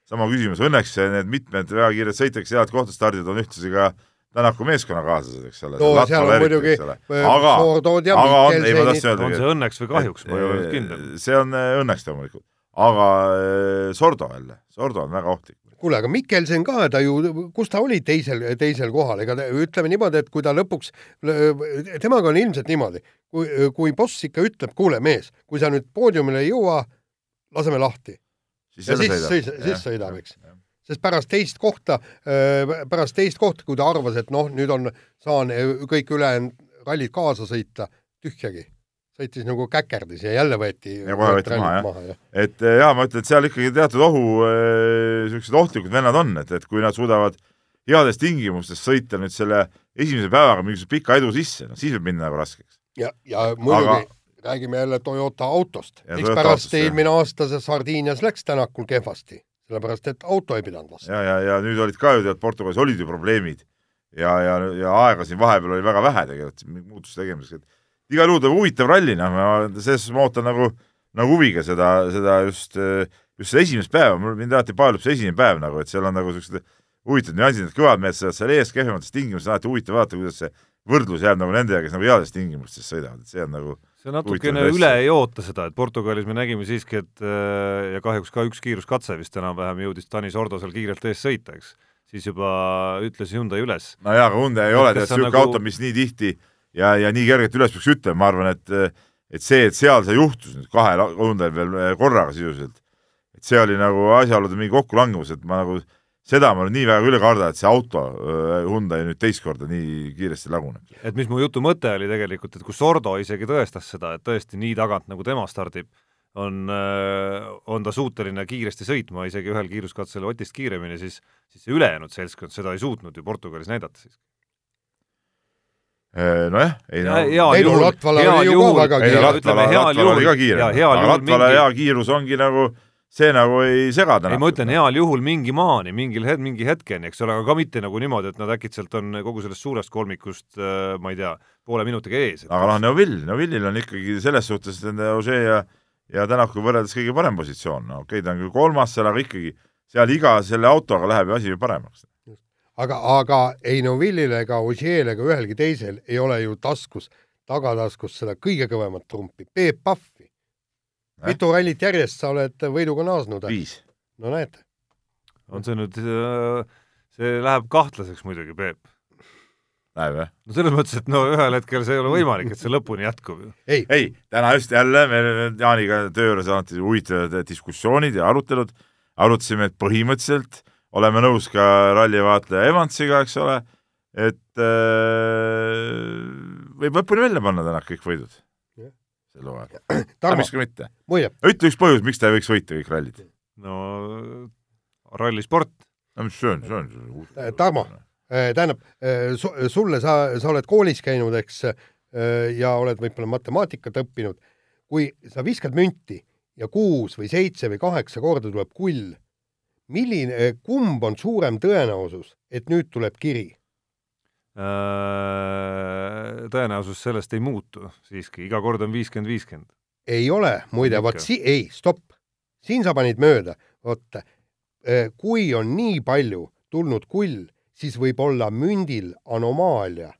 sama küsimus, õnneks need mitmed väga kiired sõitjaks head kohtastardid on ühtlasi ka Tänaku meeskonnakaaslased, eks ole. no seal on muidugi äh, aga, aga on, ei ma tahtsin öelda. on see õnneks või kahjuks, ma ei ole kindel. see on äh, õnneks loomulikult, aga äh, Sordo jälle, Sordo on väga ohtlik. kuule, aga Mikkelsen ka, ta ju, kus ta oli teisel, teisel kohal, ega ütleme niimoodi, et kui ta lõpuks, temaga on ilmselt niimoodi, kui, kui boss ikka ütleb, kuule mees, kui sa nüüd poodiumile ei jõua, laseme lahti siis ja siis sõidab, siis sõidab, eks. sest pärast teist kohta, pärast teist kohta, kui ta arvas, et noh, nüüd on, saan kõik ülejäänud rallid kaasa sõita, tühjagi sõitis nagu käkerdis ja jälle võeti ja kohe võeti maha, jah ja. et jaa, ma ütlen, et seal ikkagi teatud ohu, niisugused ohtlikud vennad on, et, et kui nad suudavad heades tingimustes sõita nüüd selle esimese päevaga mingisuguse pika edu sisse, no siis võib minna nagu raskeks. ja, ja muidugi aga, räägime jälle Toyota autost. mikspärast eelmine aasta see Sardiinias läks Tänakul kehvasti? sellepärast, et auto ei pidanud vastu. ja, ja, ja nüüd olid ka ju tead, Portugalis olid ju probleemid ja, ja, ja aega siin vahepeal oli väga vähe tegelikult muutuste tegemiseks, et igal juhul huvitav ralli, noh, ma selles suhtes ma ootan nagu, nagu huviga seda, seda just just seda esimest päeva, mul mind alati paelub see esimene päev nagu, et seal on nagu siuksed huvitavad nüansid, et kõvad mehed sõidavad seal ees kehvemates tingimustes, alati huvitav vaadata, kuidas see võrdlus jääb nagu nendega, kes nagu heades tingimustes sõidavad, et see on nagu see natukene üle ei oota seda, et Portugalis me nägime siiski, et äh, ja kahjuks ka üks kiiruskatse vist enam-vähem jõudis Tanis Ordo seal kiirelt ees sõita, eks, siis juba ütles Hyundai üles. no jaa, aga Hyundai ei ole tead niisugune nagu... auto, mis nii tihti ja, ja nii kergelt üles peaks ütlema, ma arvan, et et see, et seal see juhtus nüüd kahel Hyundai'l veel korraga sisuliselt, et see oli nagu asjaolude mingi kokkulangemus, et ma nagu seda ma nii väga küll ei karda, et see auto Hyundai nüüd teist korda nii kiiresti laguneb. et mis mu jutu mõte oli tegelikult, et kui Sordo isegi tõestas seda, et tõesti nii tagant, nagu tema stardib, on, on ta suuteline kiiresti sõitma isegi ühel kiiruskatsel Otist kiiremini, siis, siis see ülejäänud seltskond seda ei suutnud ju Portugalis näidata siis. nojah, ei no ei no Latvala oli ju ka väga kiire. Latvala, Latvala oli ka kiire, aga Latvala hea kiirus ongi nagu äh, see nagu ei sega täna. ei, ma ütlen heal juhul mingi maani, mingil het-, mingi hetkeni, eks ole, aga ka mitte nagu niimoodi, et nad äkitselt on kogu sellest suurest kolmikust äh,, ma ei tea, poole minutiga ees. aga noh, Neuvill, Neuvillil on ikkagi selles suhtes nende Ožee ja ja Tänaku võrreldes kõige parem positsioon, no okei okay,, ta on küll kolmas seal, aga ikkagi seal iga selle autoga läheb ju asi ju paremaks. aga, aga ei Neuvillil ega Ožeel ega ühelgi teisel ei ole ju taskus, tagataskus seda kõige kõvemat trumpi, Peep Pahvi mitu rallit järjest sa oled võiduga naasnud? viis. no näete. on see nüüd, äh, see läheb kahtlaseks muidugi, Peep. Läheb jah? no selles mõttes, et no ühel hetkel see ei ole võimalik, et see lõpuni jätkub ju. ei, ei, täna just jälle me Jaaniga töö juures alati huvitavad diskussioonid ja arutelud, arutasime, et põhimõtteliselt oleme nõus ka rallivaatleja Evansiga, eks ole, et äh, võib lõpuni välja panna täna kõik võidud sel hooajal. [clears throat] aga miks ka mitte. ütle üks põhjus, miks ta ei võiks võita kõik rallid. no rallisport. no mis see on, see on. Äh, Tarmo, äh, tähendab äh, sulle, sa, sa oled koolis käinud, eks, ja oled võib-olla matemaatikat õppinud. kui sa viskad münti ja kuus või seitse või kaheksa korda tuleb kull, milline, kumb on suurem tõenäosus, et nüüd tuleb kiri? Äh, tõenäosus sellest ei muutu siiski, iga kord on viiskümmend, viiskümmend. ei ole, muide, vot si-, ei, stopp. siin sa panid mööda, vot äh, kui on nii palju tulnud kull, siis võib olla mündil anomaalia,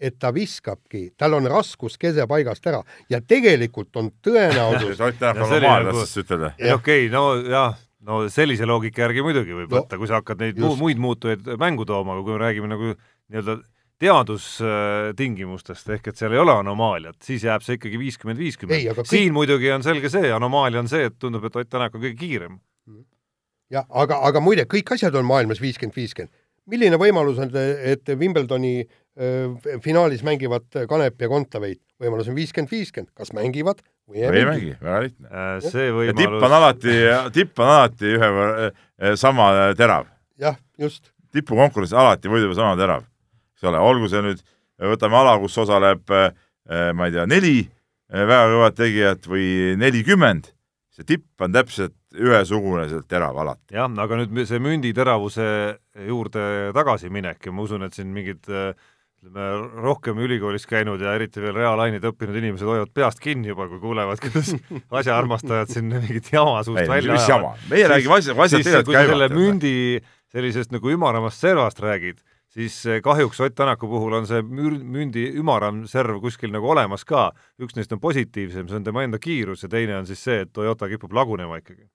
et ta viskabki, tal on raskuskese paigast ära ja tegelikult on tõenäosus [laughs] Ott Tänak anomaalia tahtsid sa ütelda? okei, no jah, no sellise loogika järgi muidugi võib no, võtta, kui sa hakkad neid just. muid muutujaid mängu tooma, aga kui me räägime nagu nii-öelda teadustingimustest, ehk et seal ei ole anomaaliat, siis jääb see ikkagi viiskümmend, viiskümmend. Siin muidugi on selge see, anomaalia on see, et tundub, et Ott Tänak on kõige kiirem. jah, aga, aga muide, kõik asjad on maailmas viiskümmend, viiskümmend. milline võimalus on, et Wimbledoni äh, finaalis mängivad Kanep ja Kontaveit? võimalus on viiskümmend, viiskümmend, kas mängivad või ei, või ei mängi, väga lihtne äh,. see võimalus. tipp on alati, tipp on alati ühe äh, sama terav. jah, just tipukonkurents alati võidab sama terav, eks ole, olgu see nüüd, võtame ala, kus osaleb äh, ma ei tea, neli äh, väga kõvat tegijat või nelikümmend, see tipp on täpselt ühesugune sealt terav alati. jah, aga nüüd see mündi teravuse juurde tagasiminek ja ma usun, et siin mingid ütleme, rohkem ülikoolis käinud ja eriti veel reaalaineid õppinud inimesed hoiavad peast kinni juba, kui kuulevad, kuidas [laughs] asjaarmastajad siin mingit jama suust ei, välja ajavad. meie räägime asja, asjad tegelikult käivad. selle mündi sellisest nagu ümaramast servast räägid, siis eh, kahjuks Ott Tänaku puhul on see mündi ümaram serv kuskil nagu olemas ka. üks neist on positiivsem, see on tema enda kiirus ja teine on siis see, et Toyota kipub lagunema ikkagi.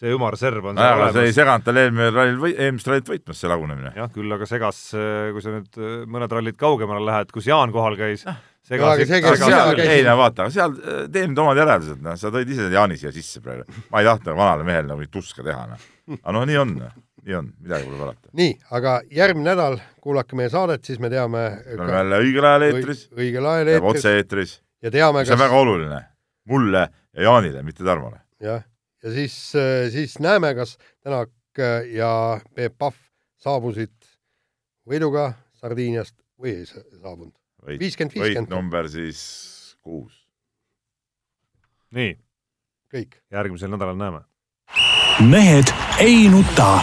see ümarserv on seal olemas. see ei seganud tal eelmisel rallil või eelmist rallit võitmas, see lagunemine. jah, küll aga segas, eh, kui sa nüüd eh, mõned rallid kaugemale lähed, kus Jaan kohal käis ah segas, segas, segas, ei no vaata, seal tee nüüd omad järeldused, noh, sa tõid ise Jaani siia sisse praegu. ma ei tahtnud vanale mehele nagu tuska teha, noh. aga noh, nii on noh nii on, midagi pole parata. nii, aga järgmine nädal kuulake meie saadet, siis me teame. me oleme jälle õigel ajal eetris. õigel ajal eetris. otse-eetris. ja teame, kas. see on väga oluline mulle ja Jaanile, mitte Tarmole. jah, ja siis, siis näeme, kas Tänak ja Peep Pahv saabusid võiduga Sardiiniast või ei saabunud. viiskümmend, viiskümmend. number siis kuus. nii. kõik. järgmisel nädalal näeme. mehed ei nuta